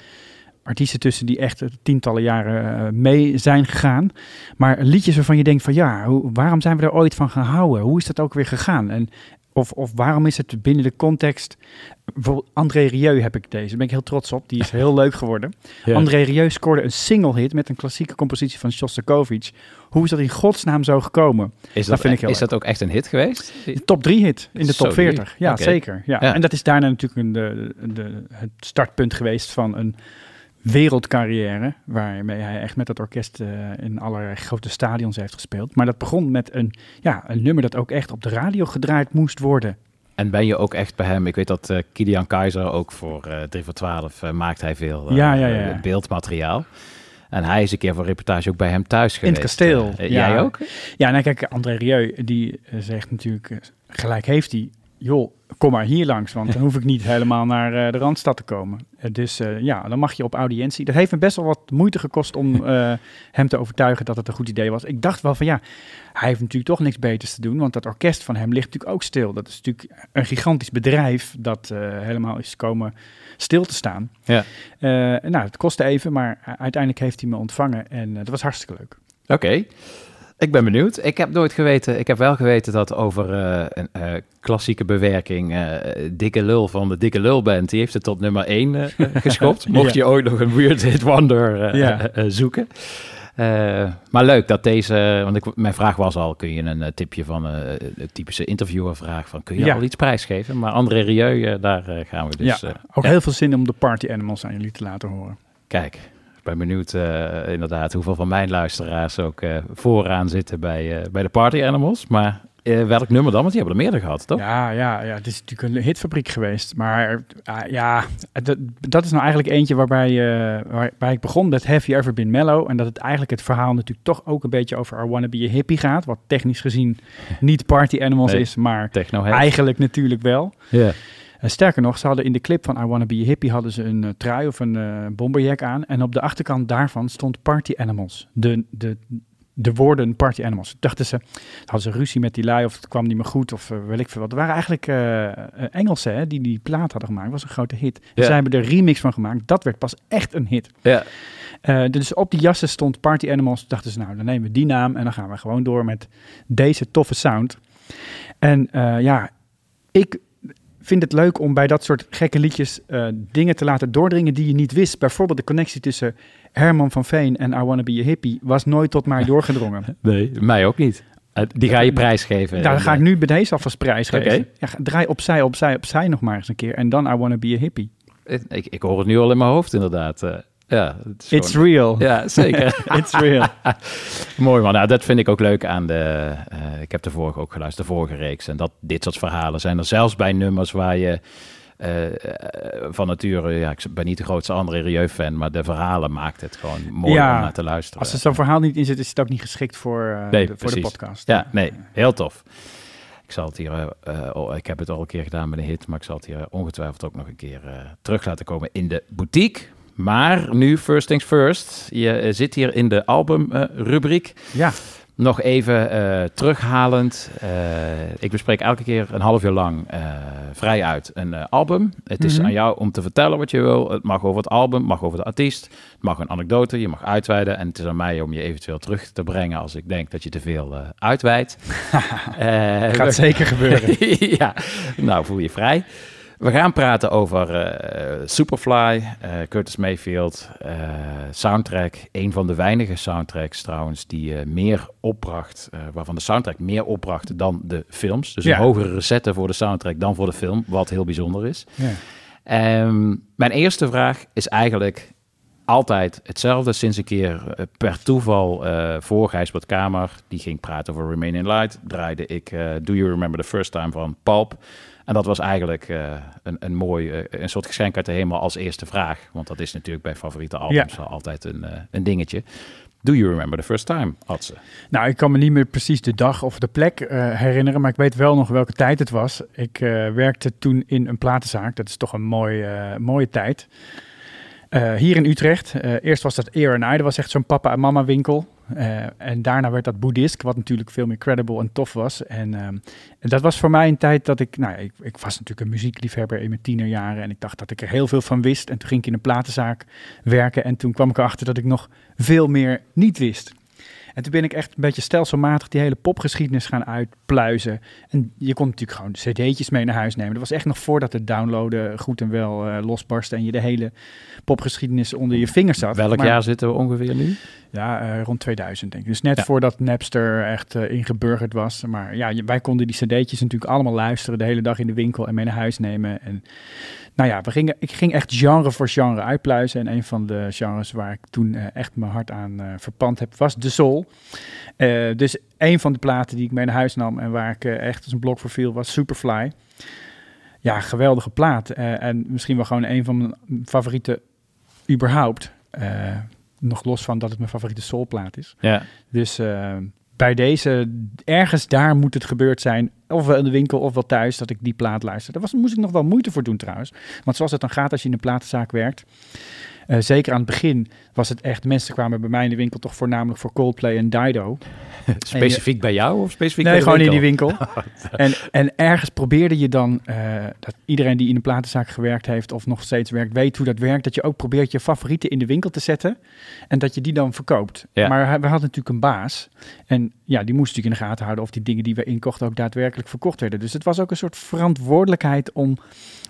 S10: artiesten tussen die echt tientallen jaren mee zijn gegaan. Maar liedjes waarvan je denkt van ja, hoe, waarom zijn we er ooit van gaan houden? Hoe is dat ook weer gegaan? En of, of waarom is het binnen de context... Bijvoorbeeld André Rieu heb ik deze. Daar ben ik heel trots op. Die is heel leuk geworden.
S2: Ja.
S10: André Rieu scoorde een single hit met een klassieke compositie van Shostakovich. Hoe is dat in godsnaam zo gekomen?
S2: Is dat,
S10: vind ik heel
S2: is dat ook echt een hit geweest?
S10: De top 3 hit in de top 40. Ja, zeker. Ja.
S2: Ja.
S10: En dat is daarna natuurlijk een, de, de, het startpunt geweest van een wereldcarrière. Waarmee hij echt met het orkest eh, in allerlei grote stadions heeft gespeeld. Maar dat begon met een, ja, een nummer dat ook echt op de radio gedraaid moest worden.
S2: En ben je ook echt bij hem? Ik weet dat eh Kilian Keizer ook voor eh 3 voor 12 eh, maakt hij veel
S10: Ja, ja,
S2: beeldmateriaal. En hij is een keer voor reportage ook bij hem thuis
S10: In
S2: geweest.
S10: het kasteel. Ja.
S2: Jij ook?
S10: Ja, nou kijk, André Rieu, die zegt natuurlijk, gelijk heeft hij, joh, kom maar hier langs, want dan *laughs* hoef ik niet helemaal naar eh, de Randstad te komen. Eh, dus eh, ja, dan mag je op audiëntie. Dat heeft me best wel wat moeite gekost om *laughs* hem te overtuigen dat het een goed idee was. Ik dacht wel van ja, hij heeft natuurlijk toch niks beters te doen, want dat orkest van hem ligt natuurlijk ook stil. Dat is natuurlijk een gigantisch bedrijf dat helemaal is komen stil te staan.
S2: Ja.
S10: Nou, het kostte even, maar uiteindelijk heeft hij me ontvangen en dat was hartstikke leuk.
S2: Oké. Ik ben benieuwd. Ik heb nooit geweten, ik heb wel geweten dat over eh, een eh, klassieke bewerking, eh, Dikke Lul van de Dikke Lul Band, die heeft het tot nummer 1 *laughs* geschopt. Mocht
S10: Ja.
S2: je ooit nog een Weird Hit Wonder
S10: Ja.
S2: zoeken. Maar leuk dat deze, want ik, mijn vraag was al, kun je een tipje van de typische interviewervraag van, kun je
S10: Ja.
S2: al iets prijsgeven? Maar André Rieu, daar gaan we dus.
S10: ja, ook heel veel zin om de Party Animals aan jullie te laten horen.
S2: Kijk, ben benieuwd eh, inderdaad hoeveel van mijn luisteraars ook eh, vooraan zitten bij, eh, bij de Party Animals. Maar welk nummer dan? Want die hebben er meerdere gehad, toch?
S10: Ja, ja, ja, het is natuurlijk een hitfabriek geweest. Maar ja, dat, dat is nou eigenlijk eentje waarbij, waarbij ik begon met Have You Ever Been Mellow? En dat het eigenlijk het verhaal natuurlijk toch ook een beetje over I Wanna Be a Hippie gaat. Wat technisch gezien niet Party Animals
S2: Nee,
S10: is, maar eigenlijk natuurlijk wel.
S2: Ja.
S10: En sterker nog, ze hadden in de clip van I Wanna Be a Hippie hadden ze een eh, trui of een eh bomberjack aan. En op de achterkant daarvan stond Party Animals. De, de, de woorden Party Animals. Dachten ze, hadden ze ruzie met die lui of het kwam niet meer goed of uh, weet ik veel wat. Het waren eigenlijk Engelsen hè, die die plaat hadden gemaakt. was een grote hit.
S2: Ja.
S10: zij hebben er remix van gemaakt. Dat werd pas echt een hit.
S2: Ja.
S10: Dus op die jassen stond Party Animals. Dachten ze, nou, dan nemen we die naam en dan gaan we gewoon door met deze toffe sound. En ja, ik vind het leuk om bij dat soort gekke liedjes eh, dingen te laten doordringen die je niet wist. Bijvoorbeeld de connectie tussen Herman van Veen en I Wanna Be a Hippie was nooit tot mij *laughs* doorgedrongen.
S2: Nee, mij ook niet. Eh, Die ga je prijsgeven.
S10: Daar ga ik nu bij deze alvast prijs
S2: Oké.
S10: geven. Ja, draai opzij, opzij, opzij nog maar eens een keer. En dan I Wanna Be a Hippie.
S2: Ik, ik hoor het nu al in mijn hoofd, inderdaad. Ja, het is
S10: It's
S2: gewoon-
S10: real.
S2: Ja, zeker. *laughs*
S10: It's real. *laughs*
S2: Mooi man. Nou, dat vind ik ook leuk aan de... eh, ik heb de vorige ook geluisterd, de vorige reeks. En dat dit soort verhalen zijn er zelfs bij nummers waar je... eh, eh, van nature, ja, ik ben niet de grootste André Rieu-fan, maar de verhalen maakt het gewoon mooi om naar te luisteren.
S10: Als er zo'n verhaal niet in zit, is het ook niet geschikt voor,
S2: Nee,
S10: de, voor de
S2: precies.
S10: podcast.
S2: Ja, nee, heel tof. Ik zal het hier, oh, ik heb het al een keer gedaan met een hit, maar ik zal het hier ongetwijfeld ook nog een keer terug laten komen in de boutique. Maar nu, first things first. Je eh, zit hier in de albumrubriek.
S10: Ja.
S2: Nog even eh, terughalend. eh, ik bespreek elke keer een half uur lang eh, vrij uit een album. Het is
S10: Mhm.
S2: aan jou om te vertellen wat je wil. Het mag over het album, het mag over de artiest. Het mag een anekdote, je mag uitweiden. En het is aan mij om je eventueel terug te brengen als ik denk dat je te veel uitweidt. *laughs*
S10: Gaat zeker gebeuren. *laughs*
S2: ja, nou voel je vrij. We gaan praten over eh, Superfly, eh, Curtis Mayfield, eh, soundtrack. Een van de weinige soundtracks trouwens die meer opbracht, waarvan de soundtrack meer opbracht dan de films. Dus
S10: Ja.
S2: een hogere recette voor de soundtrack dan voor de film, wat heel bijzonder is.
S10: Ja.
S2: Ehm, mijn eerste vraag is eigenlijk altijd hetzelfde. Sinds een keer per toeval eh voor Gijsbert Kamer, die ging praten over Remain in Light, draaide ik Do You Remember the First Time van Pulp. En dat was eigenlijk eh, een, een mooi, eh, een soort geschenk uit de hemel als eerste vraag. Want dat is natuurlijk bij favoriete albums wel altijd een, eh, een dingetje. Do you remember the first time, Adse?
S10: Nou, ik kan me niet meer precies de dag of de plek herinneren, maar ik weet wel nog welke tijd het was. Ik werkte toen in een platenzaak. Dat is toch een mooi, mooie tijd. Hier in Utrecht. Eerst was dat Ear and I. Dat was echt zo'n papa en mama winkel. Eh, en daarna werd dat Boeddhisk, wat natuurlijk veel meer credible en tof was. En, ehm, dat was voor mij een tijd dat ik, nou ik, ik was natuurlijk een muziekliefhebber in mijn tienerjaren. En ik dacht dat ik er heel veel van wist. En toen ging ik in een platenzaak werken. En toen kwam ik erachter dat ik nog veel meer niet wist. En toen ben ik echt een beetje stelselmatig die hele popgeschiedenis gaan uitpluizen. En je kon natuurlijk gewoon cd'tjes mee naar huis nemen. Dat was echt nog voordat het downloaden goed en wel eh, losbarstte en je de hele popgeschiedenis onder je vingers zat.
S2: Welk
S10: Maar-
S2: jaar zitten we ongeveer nu?
S10: Ja, eh, rond 2000 denk ik. Dus net
S2: Ja.
S10: voordat Napster echt eh, ingeburgerd was. Maar ja, wij konden die cd'tjes natuurlijk allemaal luisteren de hele dag in de winkel en mee naar huis nemen. En nou ja, we gingen, ik ging echt genre voor genre uitpluizen. En een van de genres waar ik toen eh, echt mijn hart aan eh, verpand heb, was de soul. Eh, dus een van de platen die ik mee naar huis nam en waar ik echt als een blok voor viel, was Superfly. Ja, geweldige plaat. En misschien wel gewoon een van mijn favoriete überhaupt. Nog los van dat het mijn favoriete soulplaat is.
S2: Ja.
S10: Dus bij deze, ergens daar moet het gebeurd zijn. Ofwel in de winkel ofwel thuis, dat ik die plaat luister. Daar was, moest ik nog wel moeite voor doen trouwens. Want zoals het dan gaat als je in een platenzaak werkt. eh, zeker aan het begin was het echt, mensen kwamen bij mij in de winkel toch voornamelijk voor Coldplay en Dido. *laughs*
S2: Specifiek bij jou of specifiek
S10: Nee,
S2: bij
S10: gewoon in die
S2: winkel?
S10: winkel. *laughs* en, en ergens probeerde je dan, eh, dat iedereen die in een platenzaak gewerkt heeft of nog steeds werkt, weet hoe dat werkt. Dat je ook probeert je favorieten in de winkel te zetten en dat je die dan verkoopt.
S2: Ja.
S10: Maar we hadden natuurlijk een baas en ja, die moest natuurlijk in de gaten houden of die dingen die we inkochten ook daadwerkelijk verkocht werden. Dus het was ook een soort verantwoordelijkheid om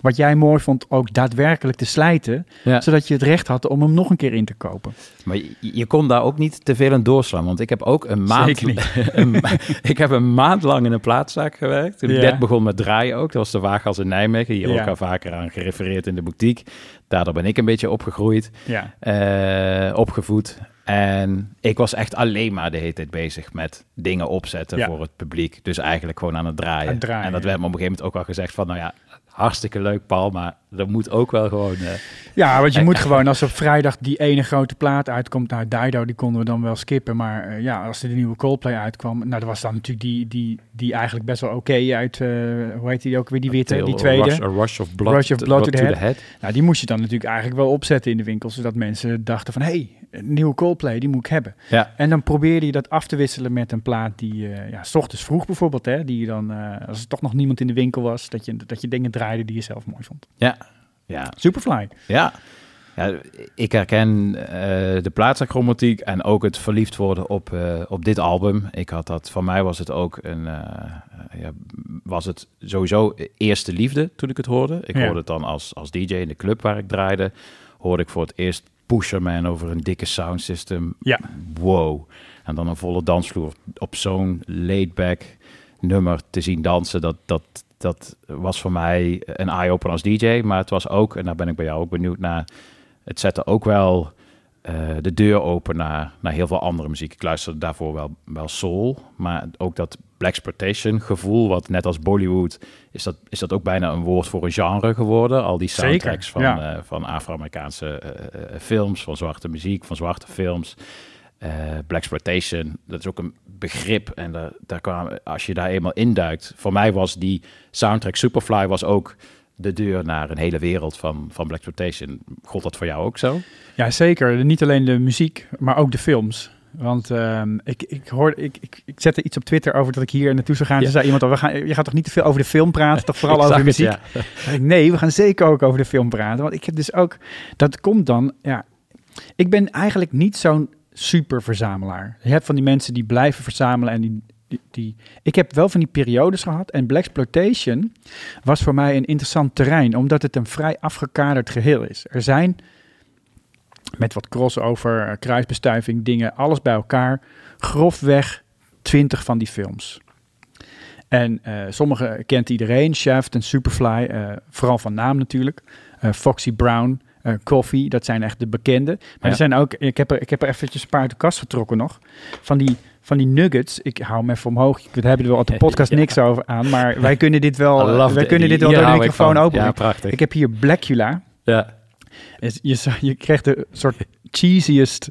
S10: wat jij mooi vond ook daadwerkelijk te slijten,
S2: Ja.
S10: zodat je het recht had om hem nog een keer in te kopen.
S2: Maar je, je kon daar ook niet te veel in doorslaan. Want ik heb ook een maand, *laughs* een ik heb een maand lang in een plaatszaak gewerkt. Toen ik
S10: Ja.
S2: net begon met draaien ook. Dat was de Waaggas in Nijmegen. Hier
S10: Ja.
S2: ook al vaker aan gerefereerd in de boutique. Daardoor ben ik een beetje opgegroeid.
S10: Ja.
S2: eh, opgevoed. En ik was echt alleen maar de hele tijd bezig met dingen opzetten
S10: Ja.
S2: voor het publiek. Dus eigenlijk gewoon aan het draaien.
S10: Aan het draaien,
S2: en dat
S10: ja.
S2: werd me op een gegeven moment ook al gezegd van... nou ja, hartstikke leuk Paul, maar er moet ook wel gewoon... eh,
S10: Ja, want je
S2: Eh,
S10: moet gewoon, als op vrijdag die ene grote plaat uitkomt, nou Dido, die konden we dan wel skippen. Maar eh, ja, als er de nieuwe Coldplay uitkwam, nou, dat was dan natuurlijk die, die, die eigenlijk best wel oké uit, hoe heet die ook weer, die witte, die tweede.
S2: Rush- a Rush of Blood
S10: Rush of
S2: to-
S10: Blood to,
S2: to
S10: the, head.
S2: Head.
S10: Nou, die moest je dan natuurlijk eigenlijk wel opzetten in de winkel, zodat mensen dachten van, hé, hey, een nieuwe Coldplay, die moet ik hebben.
S2: Ja.
S10: En dan probeerde je dat af te wisselen met een plaat die, ja, s ochtends vroeg bijvoorbeeld, hè, die je dan, als er toch nog niemand in de winkel was, dat je, dat je dingen draaide die je zelf mooi vond.
S2: Ja, ja.
S10: Superfly.
S2: Ja. ja, ik herken eh, de plaatsacromatiek en ook het verliefd worden op, eh, op dit album. Ik had dat, van mij was het ook een, eh, ja, was het sowieso eerste liefde toen ik het hoorde. Ik
S10: Ja.
S2: hoorde het dan als, als DJ in de club waar ik draaide, hoorde ik voor het eerst Pusherman over een dikke sound system.
S10: Ja.
S2: Wow. En dan een volle dansvloer op zo'n laid-back nummer te zien dansen, dat, dat, dat was voor mij een eye-opener als DJ. Maar het was ook, en daar ben ik bij jou ook benieuwd naar, het zette ook wel eh, de deur open naar, naar heel veel andere muziek. Ik luisterde daarvoor wel, wel soul, maar ook dat Blaxploitation gevoel, wat net als Bollywood, is dat, is dat ook bijna een woord voor een genre geworden. Al die
S10: Zeker,
S2: soundtracks van,
S10: ja.
S2: eh, van Afro-Amerikaanse eh, films, van zwarte muziek, van zwarte films. Eh Blaxploitation, dat is ook een begrip. En daar, daar kwam, als je daar eenmaal induikt, voor mij was die soundtrack Superfly was ook de deur naar een hele wereld van, van Blaxploitation. God dat voor jou ook zo?
S10: Ja, zeker. Niet alleen de muziek, maar ook de films. Want ehm, ik, ik, hoorde, ik, ik, ik zette iets op Twitter over dat ik hier naartoe zou gaan.
S2: Ja.
S10: Toen zei iemand, al, we gaan, je gaat toch niet te veel over de film praten, toch *laughs* vooral over de
S2: het,
S10: muziek?
S2: ja.
S10: Ik, nee, we gaan zeker ook over de film praten. Want ik heb dus ook, dat komt dan, ja, ik ben eigenlijk niet zo'n super verzamelaar. Je hebt van die mensen die blijven verzamelen en die, die, ik heb wel van die periodes gehad en Blaxploitation was voor mij een interessant terrein, omdat het een vrij afgekaderd geheel is. Er zijn met wat crossover, eh, kruisbestuiving, dingen, alles bij elkaar, grofweg 20 van die films. En eh, sommige kent iedereen, Shaft en Superfly, eh, vooral van naam natuurlijk. Foxy Brown, eh, Coffee, dat zijn echt de bekende. Maar
S2: Ja.
S10: er zijn ook, ik heb er, ik heb er eventjes een paar uit de kast getrokken nog, van die, van die nuggets. Ik hou hem even omhoog, we hebben er wel op de podcast
S2: Ja.
S10: niks over aan, maar wij *laughs* kunnen dit wel, wij
S2: the-
S10: kunnen dit wel door de microfoon openen.
S2: Ja, prachtig.
S10: Ik heb hier Blackula.
S2: Ja.
S10: Je, je krijgt de soort cheesiest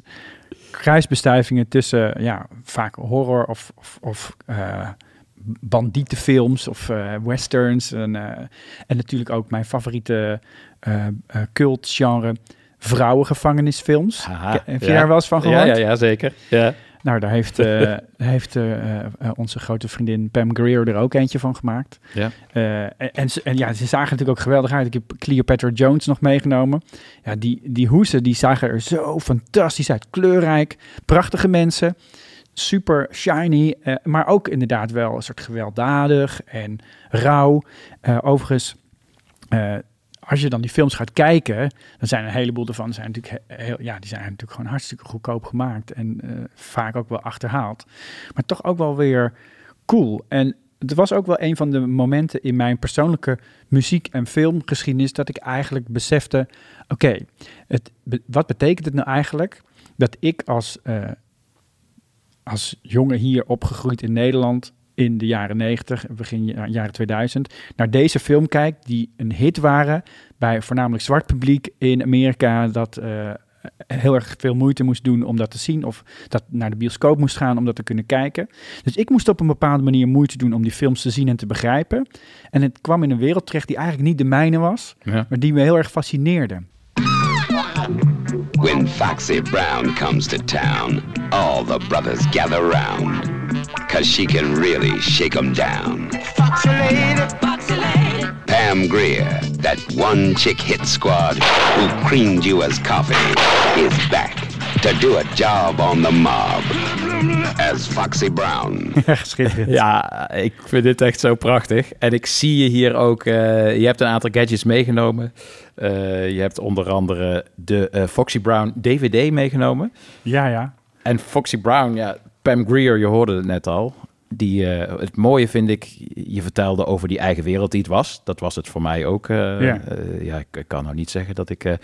S10: kruisbestuivingen tussen ja, vaak horror of, of, of eh, bandietenfilms of eh, westerns. En, eh, en natuurlijk ook mijn favoriete eh cultgenre vrouwengevangenisfilms.
S2: Haha,
S10: Ke- Heb je
S2: ja.
S10: daar wel eens van gehoord?
S2: Ja, ja, ja zeker. Ja.
S10: Nou, daar heeft, *laughs* heeft onze grote vriendin Pam Greer er ook eentje van gemaakt.
S2: Ja.
S10: En, en, ze- en ja, ze zagen natuurlijk ook geweldig uit. Ik heb Cleopatra Jones nog meegenomen. Ja, die, die hoesen, die zagen er zo fantastisch uit. Kleurrijk, prachtige mensen. Super shiny, eh, maar ook inderdaad wel een soort gewelddadig en rauw. Eh, overigens, eh, als je dan die films gaat kijken, dan zijn een heleboel ervan zijn natuurlijk he- heel, ja, die zijn natuurlijk gewoon hartstikke goedkoop gemaakt en vaak ook wel achterhaald, maar toch ook wel weer cool. En het was ook wel een van de momenten in mijn persoonlijke muziek- en filmgeschiedenis dat ik eigenlijk besefte: oké, wat betekent het nou eigenlijk dat ik als, als jongen hier opgegroeid in Nederland in de jaren 90, begin ja- jaren 2000, naar deze film kijk, die een hit waren bij voornamelijk zwart publiek in Amerika, dat eh, heel erg veel moeite moest doen om dat te zien, of dat naar de bioscoop moest gaan om dat te kunnen kijken. Dus ik moest op een bepaalde manier moeite doen om die films te zien en te begrijpen. En het kwam in een wereld terecht die eigenlijk niet de mijne was,
S2: Ja.
S10: maar die me heel erg fascineerde.
S11: When Foxy Brown comes to town, all the brothers gather round. Cause she can really shake 'em down.
S12: Foxy lady, foxy lady.
S11: Pam Greer, that one chick hit squad who creamed you as coffee, is back to do a job on the mob as Foxy Brown. *laughs*
S2: Ja, ik vind dit echt zo prachtig. En ik zie je hier ook... eh, je hebt een aantal gadgets meegenomen. Eh, je hebt onder andere de eh, Foxy Brown DVD meegenomen.
S10: Ja, ja.
S2: En Foxy Brown, ja, Pam Greer, je hoorde het net al. Die, eh, het mooie vind ik, je vertelde over die eigen wereld die het was. Dat was het voor mij ook.
S10: Ja.
S2: ja, ik, kan nou niet zeggen dat ik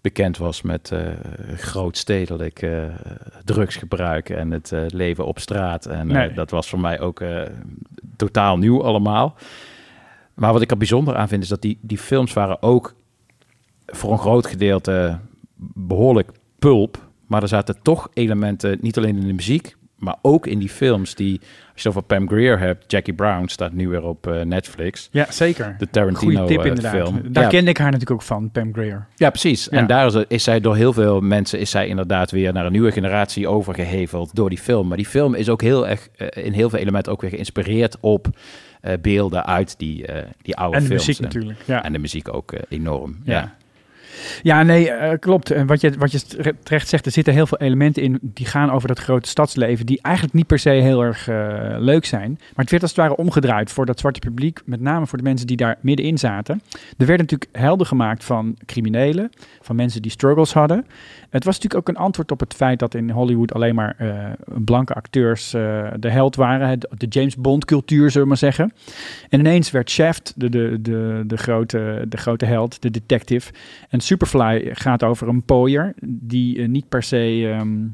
S2: bekend was met grootstedelijk eh, drugsgebruik en het leven op straat. En
S10: Nee.
S2: dat was voor mij ook totaal nieuw allemaal. Maar wat ik er bijzonder aan vind, is dat die, die films waren ook voor een groot gedeelte behoorlijk pulp. Maar er zaten toch elementen, niet alleen in de muziek, maar ook in die films die, als je het over Pam Greer hebt, Jackie Brown staat nu weer op eh, Netflix.
S10: Ja, zeker.
S2: De Tarantino
S10: Goeie tip
S2: eh,
S10: inderdaad.
S2: film.
S10: Daar
S2: ja,
S10: kende ik haar natuurlijk ook van, Pam Greer.
S2: ja, precies.
S10: Ja.
S2: En daar is, is zij door heel veel mensen is zij inderdaad weer naar een nieuwe generatie overgeheveld door die film. Maar die film is ook heel erg eh, in heel veel elementen ook weer geïnspireerd op beelden uit die, die oude
S10: En de
S2: films.
S10: muziek natuurlijk, ja.
S2: En de muziek ook enorm.
S10: Ja.
S2: ja.
S10: Ja, nee, eh, klopt. En wat je, wat je tere- terecht zegt, er zitten heel veel elementen in die gaan over dat grote stadsleven, die eigenlijk niet per se heel erg eh, leuk zijn. Maar het werd als het ware omgedraaid voor dat zwarte publiek, met name voor de mensen die daar middenin zaten. Er werd natuurlijk helder gemaakt van criminelen, van mensen die struggles hadden. Het was natuurlijk ook een antwoord op het feit dat in Hollywood alleen maar eh, blanke acteurs de held waren. De James Bond cultuur, zullen we maar zeggen. En ineens werd Shaft de, de, de, de, grote, de grote held, de detective. Superfly gaat over een pooier die eh, niet per se ehm,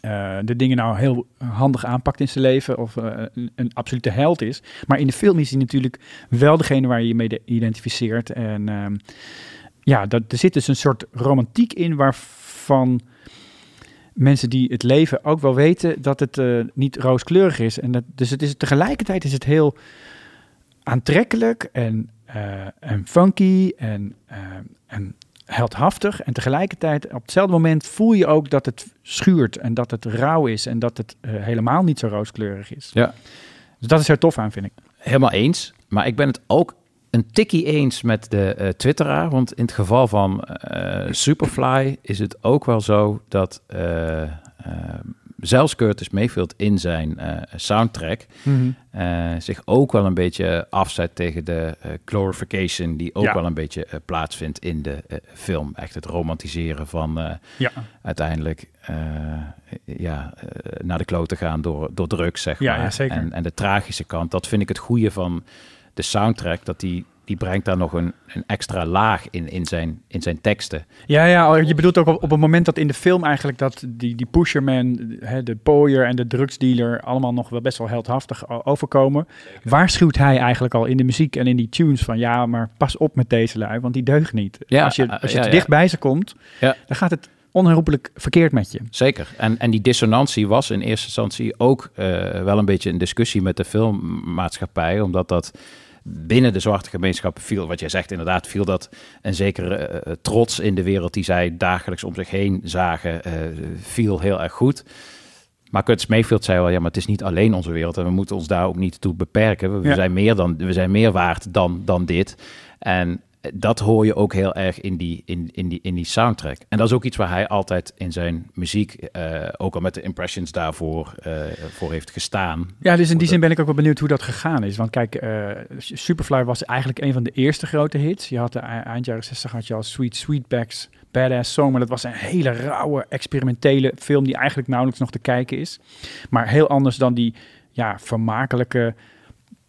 S10: eh, de dingen nou heel handig aanpakt in zijn leven of eh, een, een absolute held is. Maar in de film is hij natuurlijk wel degene waar je je mee de- identificeert. En ehm, ja, dat, er zit dus een soort romantiek in waarvan mensen die het leven ook wel weten dat het niet rooskleurig is. En dat, dus het is, tegelijkertijd is het heel aantrekkelijk en, en funky en, en heldhaftig. En tegelijkertijd, op hetzelfde moment voel je ook dat het schuurt. En dat het rauw is. En dat het eh, helemaal niet zo rooskleurig is.
S2: Ja.
S10: Dus dat is er tof aan, vind ik.
S2: Helemaal eens. Maar ik ben het ook een tikkie eens met de eh, twitteraar. Want in het geval van eh, Superfly is het ook wel zo dat zelfs Curtis Mayfield in zijn eh, soundtrack
S10: Mhm.
S2: eh, zich ook wel een beetje afzet tegen de eh, glorification die ook
S10: Ja.
S2: wel een beetje plaatsvindt in de film. Echt het romantiseren van
S10: Ja.
S2: uiteindelijk ja, naar de klote gaan door, door drugs, zeg
S10: Ja,
S2: maar. En, en de tragische kant, dat vind ik het goede van de soundtrack, dat die, die brengt daar nog een, een extra laag in, in, zijn, in zijn teksten.
S10: Ja, ja, je bedoelt ook op, op het moment dat in de film eigenlijk dat die, die pusherman, hè, de pooier en de drugsdealer allemaal nog wel best wel heldhaftig overkomen. Waarschuwt hij eigenlijk al in de muziek en in die tunes van ja, maar pas op met deze lui, want die deugt niet.
S2: Ja,
S10: als je,
S2: eh,
S10: als je
S2: ja,
S10: te
S2: ja.
S10: dicht bij ze komt,
S2: Ja.
S10: dan gaat het onherroepelijk verkeerd met je.
S2: Zeker. En, en die dissonantie was in eerste instantie ook eh, wel een beetje een discussie met de filmmaatschappij, omdat dat binnen de zwarte gemeenschap viel, wat jij zegt inderdaad, viel dat een zekere eh, trots in de wereld die zij dagelijks om zich heen zagen, eh, viel heel erg goed. Maar Curtis Mayfield zei wel, ja, maar het is niet alleen onze wereld en we moeten ons daar ook niet toe beperken. We,
S10: Ja.
S2: zijn, meer dan, we zijn meer waard dan, dan dit. En dat hoor je ook heel erg in die, in, in, die, in die soundtrack. En dat is ook iets waar hij altijd in zijn muziek, eh, ook al met de impressions daarvoor, eh, voor heeft gestaan.
S10: Ja, dus in die zin ben ik ook wel benieuwd hoe dat gegaan is. Want kijk, eh, Superfly was eigenlijk een van de eerste grote hits. Je had de e- eind jaren 60 had je al Sweet Sweetbacks, Badass Song. Maar dat was een hele rauwe, experimentele film die eigenlijk nauwelijks nog te kijken is. Maar heel anders dan die ja, vermakelijke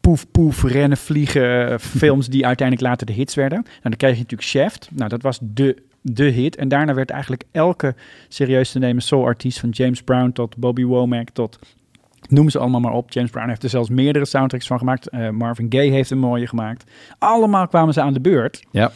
S10: poef poef rennen vliegen films die uiteindelijk later de hits werden. Nou, dan kreeg je natuurlijk Shaft. Nou, dat was de, de hit. En daarna werd eigenlijk elke serieus te nemen soul-artiest... van James Brown tot Bobby Womack tot Noem ze allemaal maar op. James Brown heeft er zelfs meerdere soundtracks van gemaakt. Eh, Marvin Gaye heeft een mooie gemaakt. Allemaal kwamen ze aan de beurt.
S2: Ja.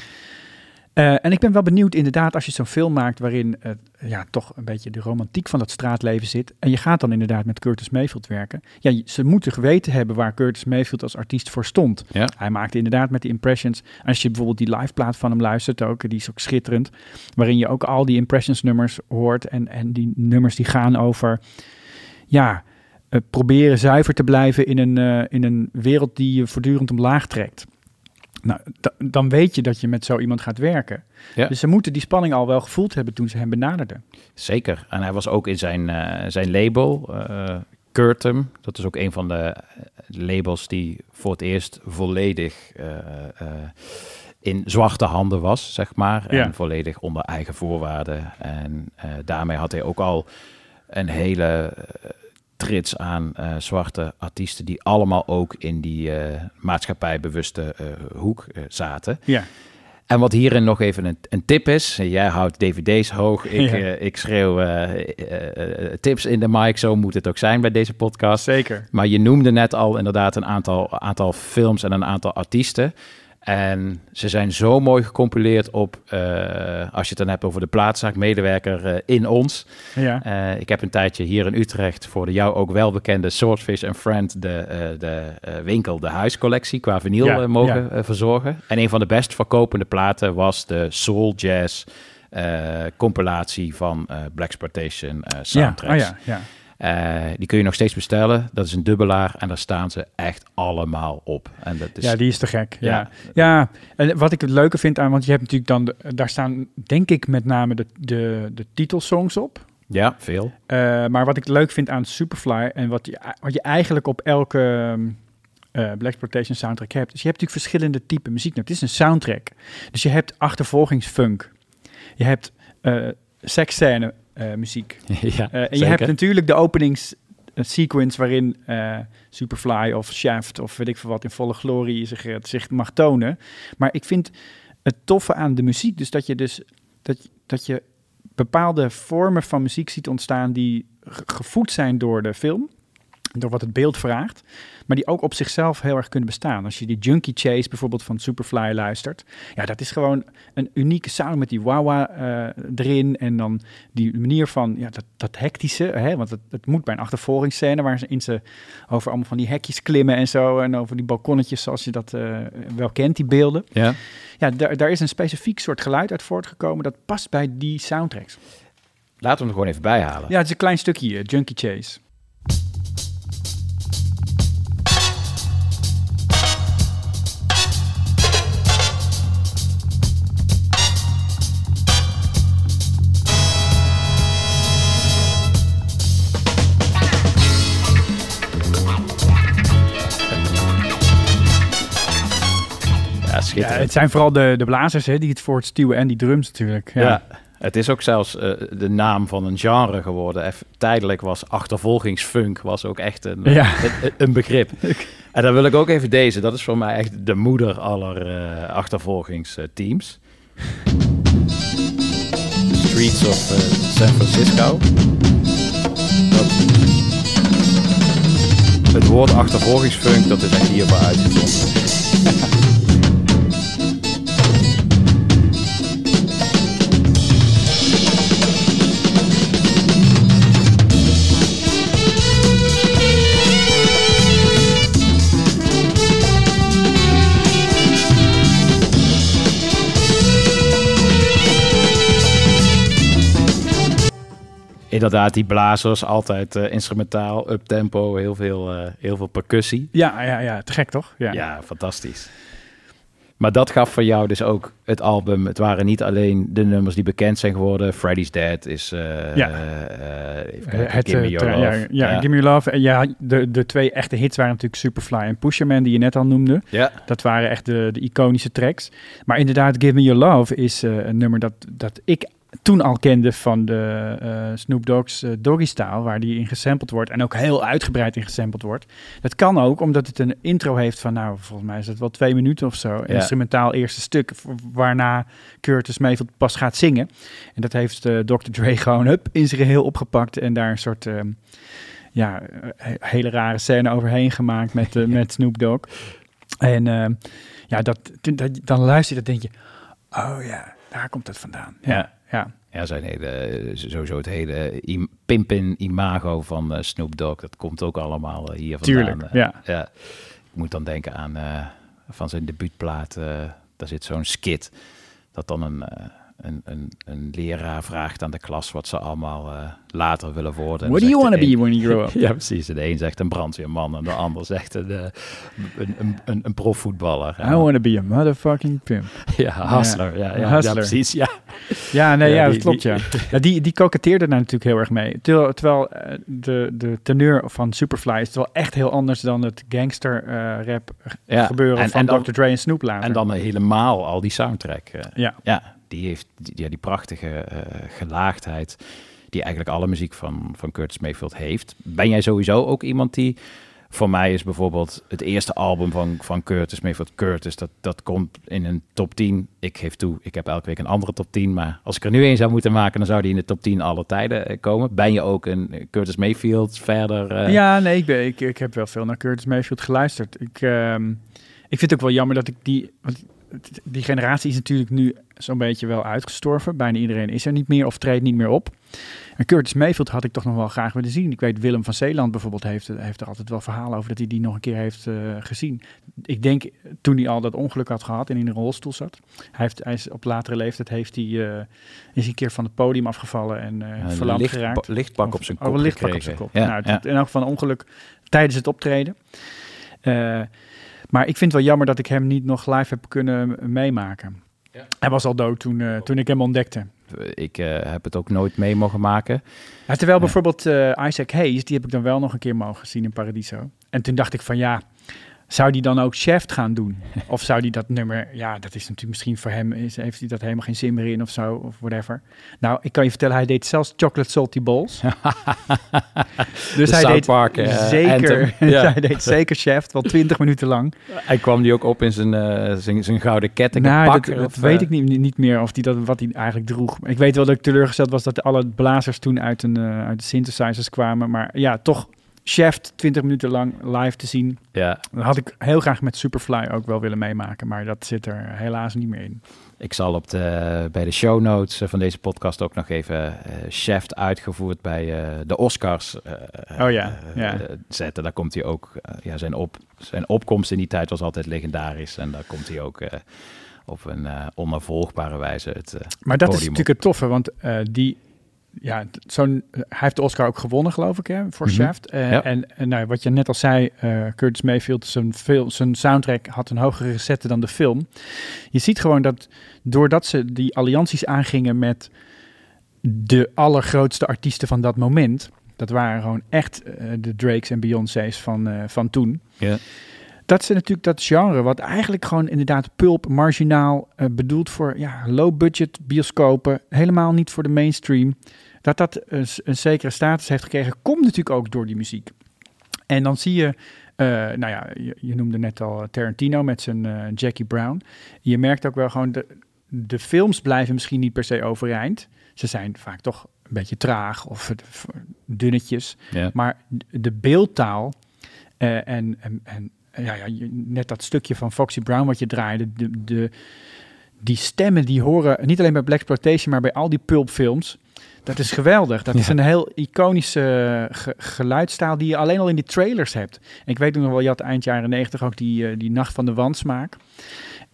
S10: Eh, en ik ben wel benieuwd inderdaad als je zo'n film maakt waarin eh, ja, toch een beetje de romantiek van dat straatleven zit. En je gaat dan inderdaad met Curtis Mayfield werken. Ja, ze moeten geweten hebben waar Curtis Mayfield als artiest voor stond.
S2: Ja.
S10: Hij maakte inderdaad met die impressions. Als je bijvoorbeeld die liveplaat van hem luistert ook, die is ook schitterend. Waarin je ook al die impressions nummers hoort. En, en die nummers die gaan over, ja, eh, proberen zuiver te blijven in een, in een wereld die je voortdurend omlaag trekt. Nou, da- dan weet je dat je met zo iemand gaat werken.
S2: Ja.
S10: Dus ze moeten die spanning al wel gevoeld hebben toen ze hem benaderden.
S2: Zeker. En hij was ook in zijn, eh, zijn label, eh Curtum. Dat is ook een van de eh, labels die voor het eerst volledig in zwarte handen was, zeg maar.
S10: Ja.
S2: En volledig onder eigen voorwaarden. En daarmee had hij ook al een hele trits aan eh, zwarte artiesten... die allemaal ook in die eh, maatschappijbewuste eh, hoek zaten.
S10: Ja.
S2: En wat hierin nog even een, een tip is. Jij houdt dvd's hoog. Ik,
S10: Ja.
S2: ik schreeuw tips in de mic. Zo moet het ook zijn bij deze podcast.
S10: Zeker.
S2: Maar je noemde net al inderdaad een aantal, aantal films en een aantal artiesten. En ze zijn zo mooi gecompileerd op, eh, als je het dan hebt over de plaatszaak, medewerker eh, in ons.
S10: Ja.
S2: Eh, ik heb een tijdje hier in Utrecht voor de jou ook wel bekende Swordfish and Friend de, de winkel, de huiscollectie qua vinyl
S10: Ja,
S2: mogen
S10: ja.
S2: verzorgen. En een van de best verkopende platen was de Soul Jazz compilatie van Black Exploitation eh soundtracks.
S10: Ja, oh ja,
S2: Eh, die kun je nog steeds bestellen. Dat is een dubbelaar en daar staan ze echt allemaal op. En dat is,
S10: ja, die is te gek. Ja.
S2: Ja.
S10: ja, en wat ik het leuke vind aan, want je hebt natuurlijk dan, de- daar staan denk ik met name de, de, de titelsongs op.
S2: Ja, veel.
S10: Eh, maar wat ik leuk vind aan Superfly en wat je, wat je eigenlijk op elke eh Black Exploitation soundtrack hebt, is je hebt natuurlijk verschillende typen muziek. Nou, het is een soundtrack. Dus je hebt achtervolgingsfunk. Je hebt seksscène muziek. *laughs*
S2: ja,
S10: Eh, en je hebt natuurlijk de openingssequence waarin eh, Superfly of Shaft of weet ik veel wat in volle glorie zich, eh, zich mag tonen. Maar ik vind het toffe aan de muziek dus dat je dus dat, dat je bepaalde vormen van muziek ziet ontstaan die ge- gevoed zijn door de film. door wat het beeld vraagt, maar die ook op zichzelf heel erg kunnen bestaan. Als je die Junkie Chase bijvoorbeeld van Superfly luistert, ja, dat is gewoon een unieke sound met die wah eh erin en dan die manier van ja, dat, dat hectische, hè, want het, het moet bij een achtervolgingsscène waarin ze over allemaal van die hekjes klimmen en zo en over die balkonnetjes zoals je dat eh, wel kent, die beelden.
S2: Ja.
S10: Ja, daar, daar is een specifiek soort geluid uit voortgekomen dat past bij die soundtracks.
S2: Laten we hem er gewoon even bijhalen.
S10: Ja, het is een klein stukje, eh, Junkie Chase.
S2: Ja,
S10: het zijn vooral de, de blazers hè, die het voortstuwen en die drums natuurlijk. Ja.
S2: Ja. Het is ook zelfs eh, de naam van een genre geworden. Eff- tijdelijk was achtervolgingsfunk was ook echt een,
S10: Ja.
S2: een, een begrip. *laughs* En dan wil ik ook even deze. Dat is voor mij echt de moeder aller eh, achtervolgingsteams. Streets of eh, San Francisco. Dat, het woord achtervolgingsfunk, dat is echt hiervoor uitgevonden. *laughs* Inderdaad, die blazers, altijd eh, instrumentaal, uptempo, heel veel, eh, heel veel percussie.
S10: Ja, ja, ja, te gek toch? Ja.
S2: Ja, fantastisch. Maar dat gaf voor jou dus ook het album. Het waren niet alleen de nummers die bekend zijn geworden. Freddy's Dead is... eh,
S10: Ja.
S2: even kijken,
S10: Het,
S2: Give Me Your Love.
S10: Ja, ja, Give Me Your Love. En ja, de, de twee echte hits waren natuurlijk Superfly en Pusherman, die je net al noemde.
S2: Ja.
S10: Dat waren echt de, de iconische tracks. Maar inderdaad, Give Me Your Love is een nummer dat, dat ik toen al kende van de eh, Snoop Dogg's eh, Doggy Style, waar die in gesampled wordt en ook heel uitgebreid in gesampled wordt. Dat kan ook omdat het een intro heeft van, nou, volgens mij is het wel twee minuten of zo.
S2: Ja.
S10: instrumentaal eerste stuk, waarna Curtis Mayfield pas gaat zingen. En dat heeft eh, Dr. Dre gewoon up in zijn geheel opgepakt en daar een soort... ja, he- hele rare scène overheen gemaakt met, *laughs* met Snoop Dogg. En ja, dat, dat, dan luister je, dat denk je, oh ja, daar komt het vandaan. Ja, ja.
S2: Ja, zijn hele, sowieso het hele im- pimpin imago van eh, Snoop Dogg, dat komt ook allemaal eh, hier vandaan.
S10: Tuurlijk,
S2: eh.
S10: ja.
S2: Ik moet dan denken aan van zijn debuutplaat, daar zit zo'n skit, dat dan een, een, een, een leraar vraagt aan de klas wat ze allemaal eh, later willen worden. En
S10: What do you wanna
S2: de
S10: be when you grow up? *laughs*
S2: ja, precies. De een zegt een brandweerman en de ander *laughs* zegt een, eh, een, een, een, een profvoetballer.
S10: I want to be a motherfucking pimp. *laughs*
S2: Ja, hustler. Ja, ja, ja,
S10: hustler.
S2: precies. Ja.
S10: Ja, nee,
S2: Ja, die-
S10: dat klopt,
S2: die-
S10: ja. ja die, die koketteerde daar natuurlijk heel erg mee. Terwijl, terwijl eh, de, de teneur van Superfly is wel echt heel anders dan het gangster rap
S2: Ja,
S10: gebeuren
S2: en-
S10: van
S2: en dan-
S10: Dr. Dre en Snoop later.
S2: En dan helemaal al die soundtrack.
S10: Ja.
S2: ja, die heeft die, ja, die prachtige eh, gelaagdheid die eigenlijk alle muziek van, van Curtis Mayfield heeft. Ben jij sowieso ook iemand die... Voor mij is bijvoorbeeld het eerste album van, van Curtis Mayfield, Curtis, dat, dat komt in een top 10. Ik geef toe, ik heb elke week een andere top 10, maar als ik er nu één zou moeten maken, dan zou die in de top 10 alle tijden eh, komen. Ben je ook een eh, Curtis Mayfield verder?
S10: Ja, nee, ik, ben, ik, ik heb wel veel naar Curtis Mayfield geluisterd. Ik, ehm, ik vind het ook wel jammer dat ik die... die generatie is natuurlijk nu zo'n beetje wel uitgestorven. Bijna iedereen is er niet meer of treedt niet meer op. En Curtis Mayfield had ik toch nog wel graag willen zien. Ik weet, Willem van Zeeland bijvoorbeeld heeft, heeft er altijd wel verhalen over dat hij die nog een keer heeft eh, gezien. Ik denk toen hij al dat ongeluk had gehad en in een rolstoel zat. Hij, heeft, hij is op latere leeftijd heeft hij, is hij een keer van het podium afgevallen en
S2: Een
S10: verlamd
S2: licht-
S10: geraakt.
S2: lichtbak op zijn
S10: Oh,
S2: kop
S10: een lichtbak op zijn
S2: gekregen.
S10: kop.
S2: Ja,
S10: nou,
S2: ja.
S10: in elk geval een ongeluk tijdens het optreden. Eh, maar ik vind het wel jammer dat ik hem niet nog live heb kunnen meemaken. Hij was al dood toen, eh, toen ik hem ontdekte.
S2: Ik eh, heb het ook nooit mee mogen maken.
S10: Ja, terwijl bijvoorbeeld eh, Isaac Hayes, die heb ik dan wel nog een keer mogen zien in Paradiso. En toen dacht ik van ja, zou die dan ook Shaft gaan doen? *laughs* Of zou die dat nummer, ja, dat is natuurlijk misschien voor hem, is, heeft hij dat helemaal geen zin meer in of zo, of whatever. Nou, ik kan je vertellen, hij deed zelfs Chocolate Salty Balls. *laughs* dus
S2: De
S10: hij deed
S2: Park, eh,
S10: zeker. *laughs*
S2: Ja.
S10: hij deed zeker Shaft, wel twintig minuten lang.
S2: Hij kwam die ook op in zijn, eh, zijn, zijn gouden ketting.
S10: Nou,
S2: pak,
S10: dat, weet
S2: eh,
S10: ik niet, niet meer of die dat, wat hij eigenlijk droeg. Ik weet wel dat ik teleurgesteld was dat alle blazers toen uit, een, uit de synthesizers kwamen. Maar ja, toch Shaft 20 minuten lang live te zien.
S2: Ja.
S10: Dat had ik heel graag met Superfly ook wel willen meemaken, maar dat zit er helaas niet meer in.
S2: Ik zal op de, bij de show notes eh, van deze podcast ook nog even eh Shaft uitgevoerd bij eh, de Oscars eh,
S10: Oh ja,
S2: eh,
S10: ja.
S2: eh, zetten. Daar komt hij ook, eh, ja, zijn, op, zijn opkomst in die tijd was altijd legendarisch. En daar komt hij ook eh, op een eh, onafvolgbare wijze het eh,
S10: Maar dat is natuurlijk het toffe, want eh, die, ja, zo'n, hij heeft de Oscar ook gewonnen, geloof ik, hè, voor
S2: Mhm.
S10: Shaft. Eh,
S2: Ja.
S10: En, en nou, wat je net al zei, eh, Curtis Mayfield, zijn, fil- zijn soundtrack had een hogere recette dan de film. Je ziet gewoon dat doordat ze die allianties aangingen met de allergrootste artiesten van dat moment, dat waren gewoon echt eh, de Drakes en Beyoncé's van, eh, van toen.
S2: Ja.
S10: Dat ze natuurlijk dat genre, wat eigenlijk gewoon inderdaad pulp, marginaal, eh, bedoeld voor ja, low-budget bioscopen, helemaal niet voor de mainstream, dat dat een, een zekere status heeft gekregen, komt natuurlijk ook door die muziek. En dan zie je, eh, nou ja, je, je noemde net al Tarantino met zijn eh, Jackie Brown. Je merkt ook wel gewoon, de, de films blijven misschien niet per se overeind. Ze zijn vaak toch een beetje traag of dunnetjes. Maar de beeldtaal eh, en, en, en ja, ja, net dat stukje van Foxy Brown wat je draaide, de, de, die stemmen die horen niet alleen bij Black Exploitation, maar bij al die pulpfilms. Dat is geweldig. Dat is een heel iconische eh, ge- geluidstaal die je alleen al in die trailers hebt. En ik weet nog wel, je had eind jaren negentig ook die, eh, die Nacht van de Wansmaak.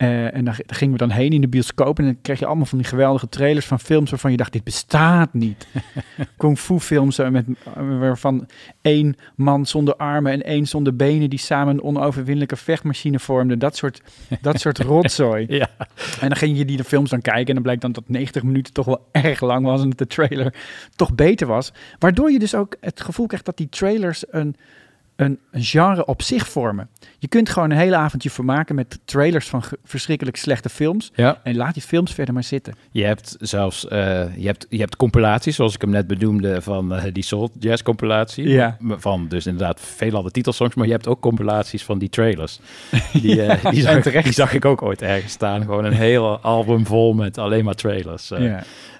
S10: Eh, en daar, daar gingen we dan heen in de bioscoop en dan kreeg je allemaal van die geweldige trailers van films waarvan je dacht, dit bestaat niet. *laughs* Kung fu films eh, met, eh, waarvan één man zonder armen en één zonder benen die samen een onoverwinnelijke vechtmachine vormden. Dat soort, dat soort *laughs* rotzooi.
S2: Ja.
S10: En dan ging je die de films dan kijken en dan blijkt dan dat 90 minuten toch wel *laughs* erg lang was en dat de trailer toch beter was. Waardoor je dus ook het gevoel krijgt dat die trailers een, een, een genre op zich vormen. Je kunt gewoon een hele avondje vermaken met trailers van verschrikkelijk slechte films.
S2: Ja.
S10: En laat die films verder maar zitten.
S2: Je hebt zelfs eh, je hebt, je hebt compilaties, zoals ik hem net benoemde, van eh, die Soul Jazz compilatie.
S10: Ja.
S2: Van dus inderdaad veel andere titelsongs, maar je hebt ook compilaties van die trailers. *laughs* Die, eh, die, zag,
S10: terecht.
S2: die zag ik ook ooit ergens staan. Gewoon een hele album vol met alleen maar trailers.
S10: Ja.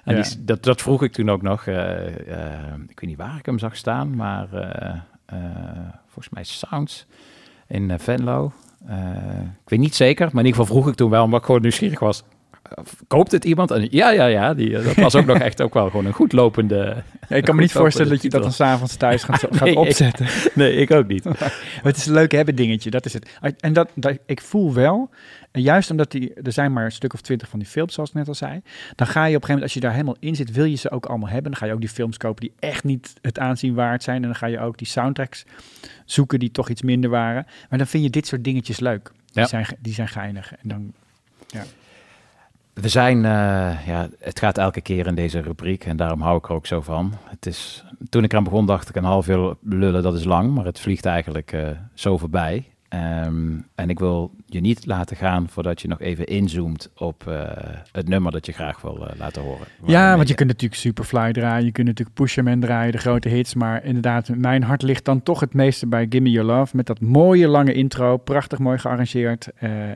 S2: En
S10: Ja.
S2: die, dat, dat vroeg ik toen ook nog. ik weet niet waar ik hem zag staan, maar volgens mij Sounds in eh, Venlo. Eh, ik weet niet zeker, maar in ieder geval vroeg ik toen wel, omdat ik gewoon nieuwsgierig was. Koopt het iemand? En ja, ja, ja. Die, eh, dat was ook nog echt ook wel gewoon een goed lopende. *laughs*
S10: Ja, ik kan me niet voorstellen dat je dat dan s'avonds thuis gaat, *laughs* gaat
S2: Nee, ik-
S10: opzetten. *laughs*
S2: nee, ik ook niet.
S10: Maar het is een leuk hebben dingetje, dat is het. En dat, dat, ik voel wel, juist omdat die, er zijn maar een stuk of twintig van die films, zoals ik net al zei, dan ga je op een gegeven moment, als je daar helemaal in zit, wil je ze ook allemaal hebben. Dan ga je ook die films kopen die echt niet het aanzien waard zijn. En dan ga je ook die soundtracks zoeken die toch iets minder waren. Maar dan vind je dit soort dingetjes leuk. Die, zijn, die zijn geinig. En dan, ja.
S2: We zijn, eh, ja, het gaat elke keer in deze rubriek en daarom hou ik er ook zo van. Het is, toen ik eraan begon dacht ik een half uur lullen, dat is lang, maar het vliegt eigenlijk eh, zo voorbij. Ehm, en ik wil je niet laten gaan voordat je nog even inzoomt op eh, het nummer dat je graag wil laten horen.
S10: Ja, want je kunt natuurlijk Superfly draaien, je kunt natuurlijk Pusherman draaien, de grote hits. Maar inderdaad, mijn hart ligt dan toch het meeste bij Gimme Your Love. Met dat mooie lange intro, prachtig mooi gearrangeerd.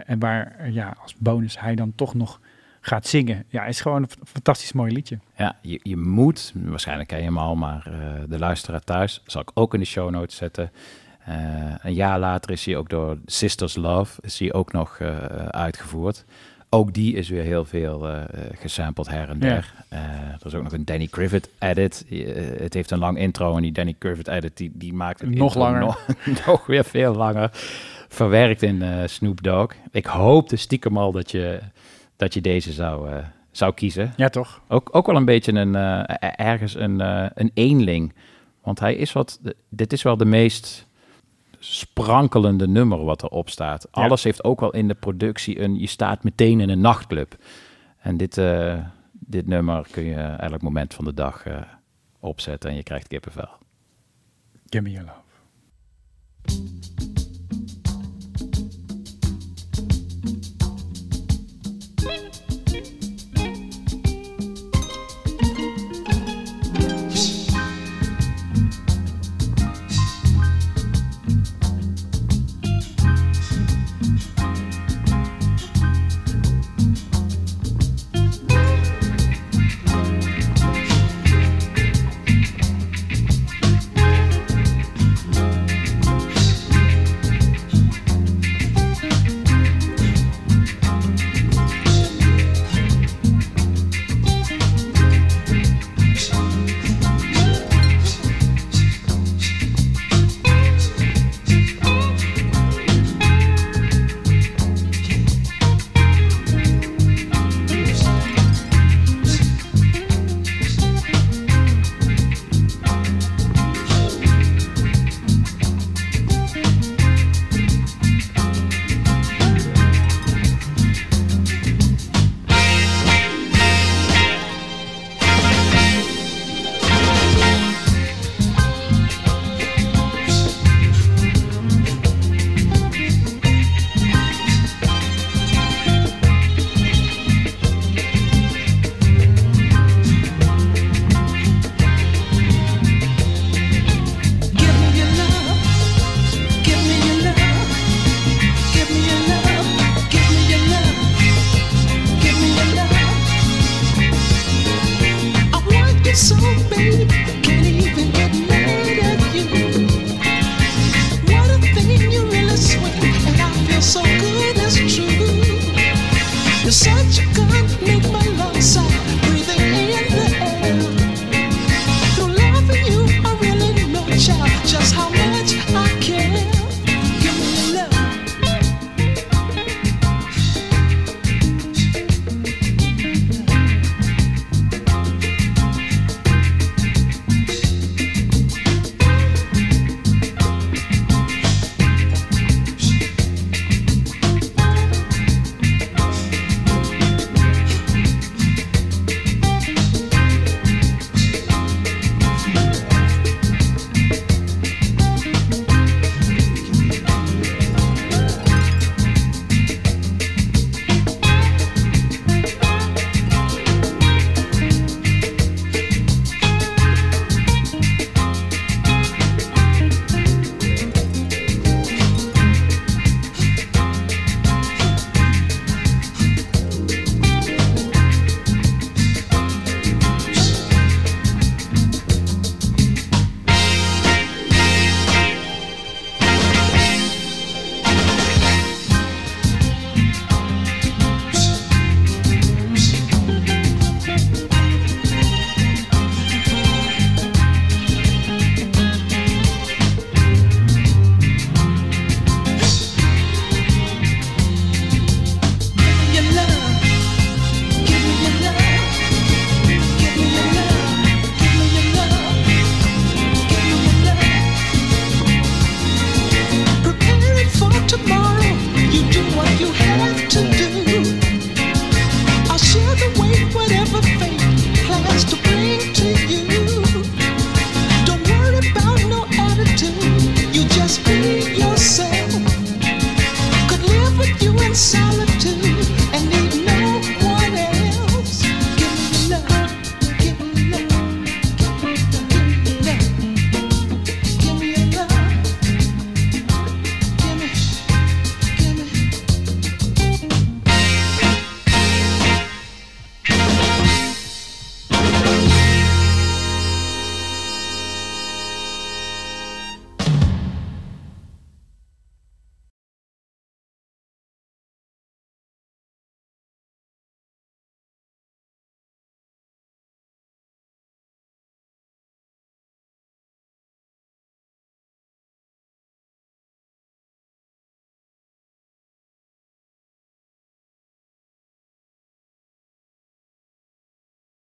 S10: en waar ja, als bonus hij dan toch nog gaat zingen. Ja, is gewoon een fantastisch mooi liedje.
S2: Ja, je, je moet, waarschijnlijk ken je hem al, maar eh, de luisteraar thuis zal ik ook in de show notes zetten. Eh, een jaar later is hij ook door Sisters Love is hij ook nog eh, uitgevoerd. Ook die is weer heel veel gesampled her en der. Er is ook nog een Danny Griffith edit. Het heeft een lang intro en die Danny Griffith edit die, die maakt het
S10: Nog langer.
S2: Nog, *laughs* nog weer veel langer. Verwerkt in Snoop Dogg. Ik hoopte stiekem al dat je, dat je deze zou, eh, zou kiezen.
S10: Ja, toch?
S2: Ook, ook wel een beetje een, eh, ergens een, eh, een eenling. Want hij is wat, dit is wel de meest sprankelende nummer wat erop staat.
S10: Ja.
S2: Alles heeft ook wel in de productie een, je staat meteen in een nachtclub. En dit, dit nummer kun je elk moment van de dag opzetten en je krijgt kippenvel.
S10: Gimme Your Love.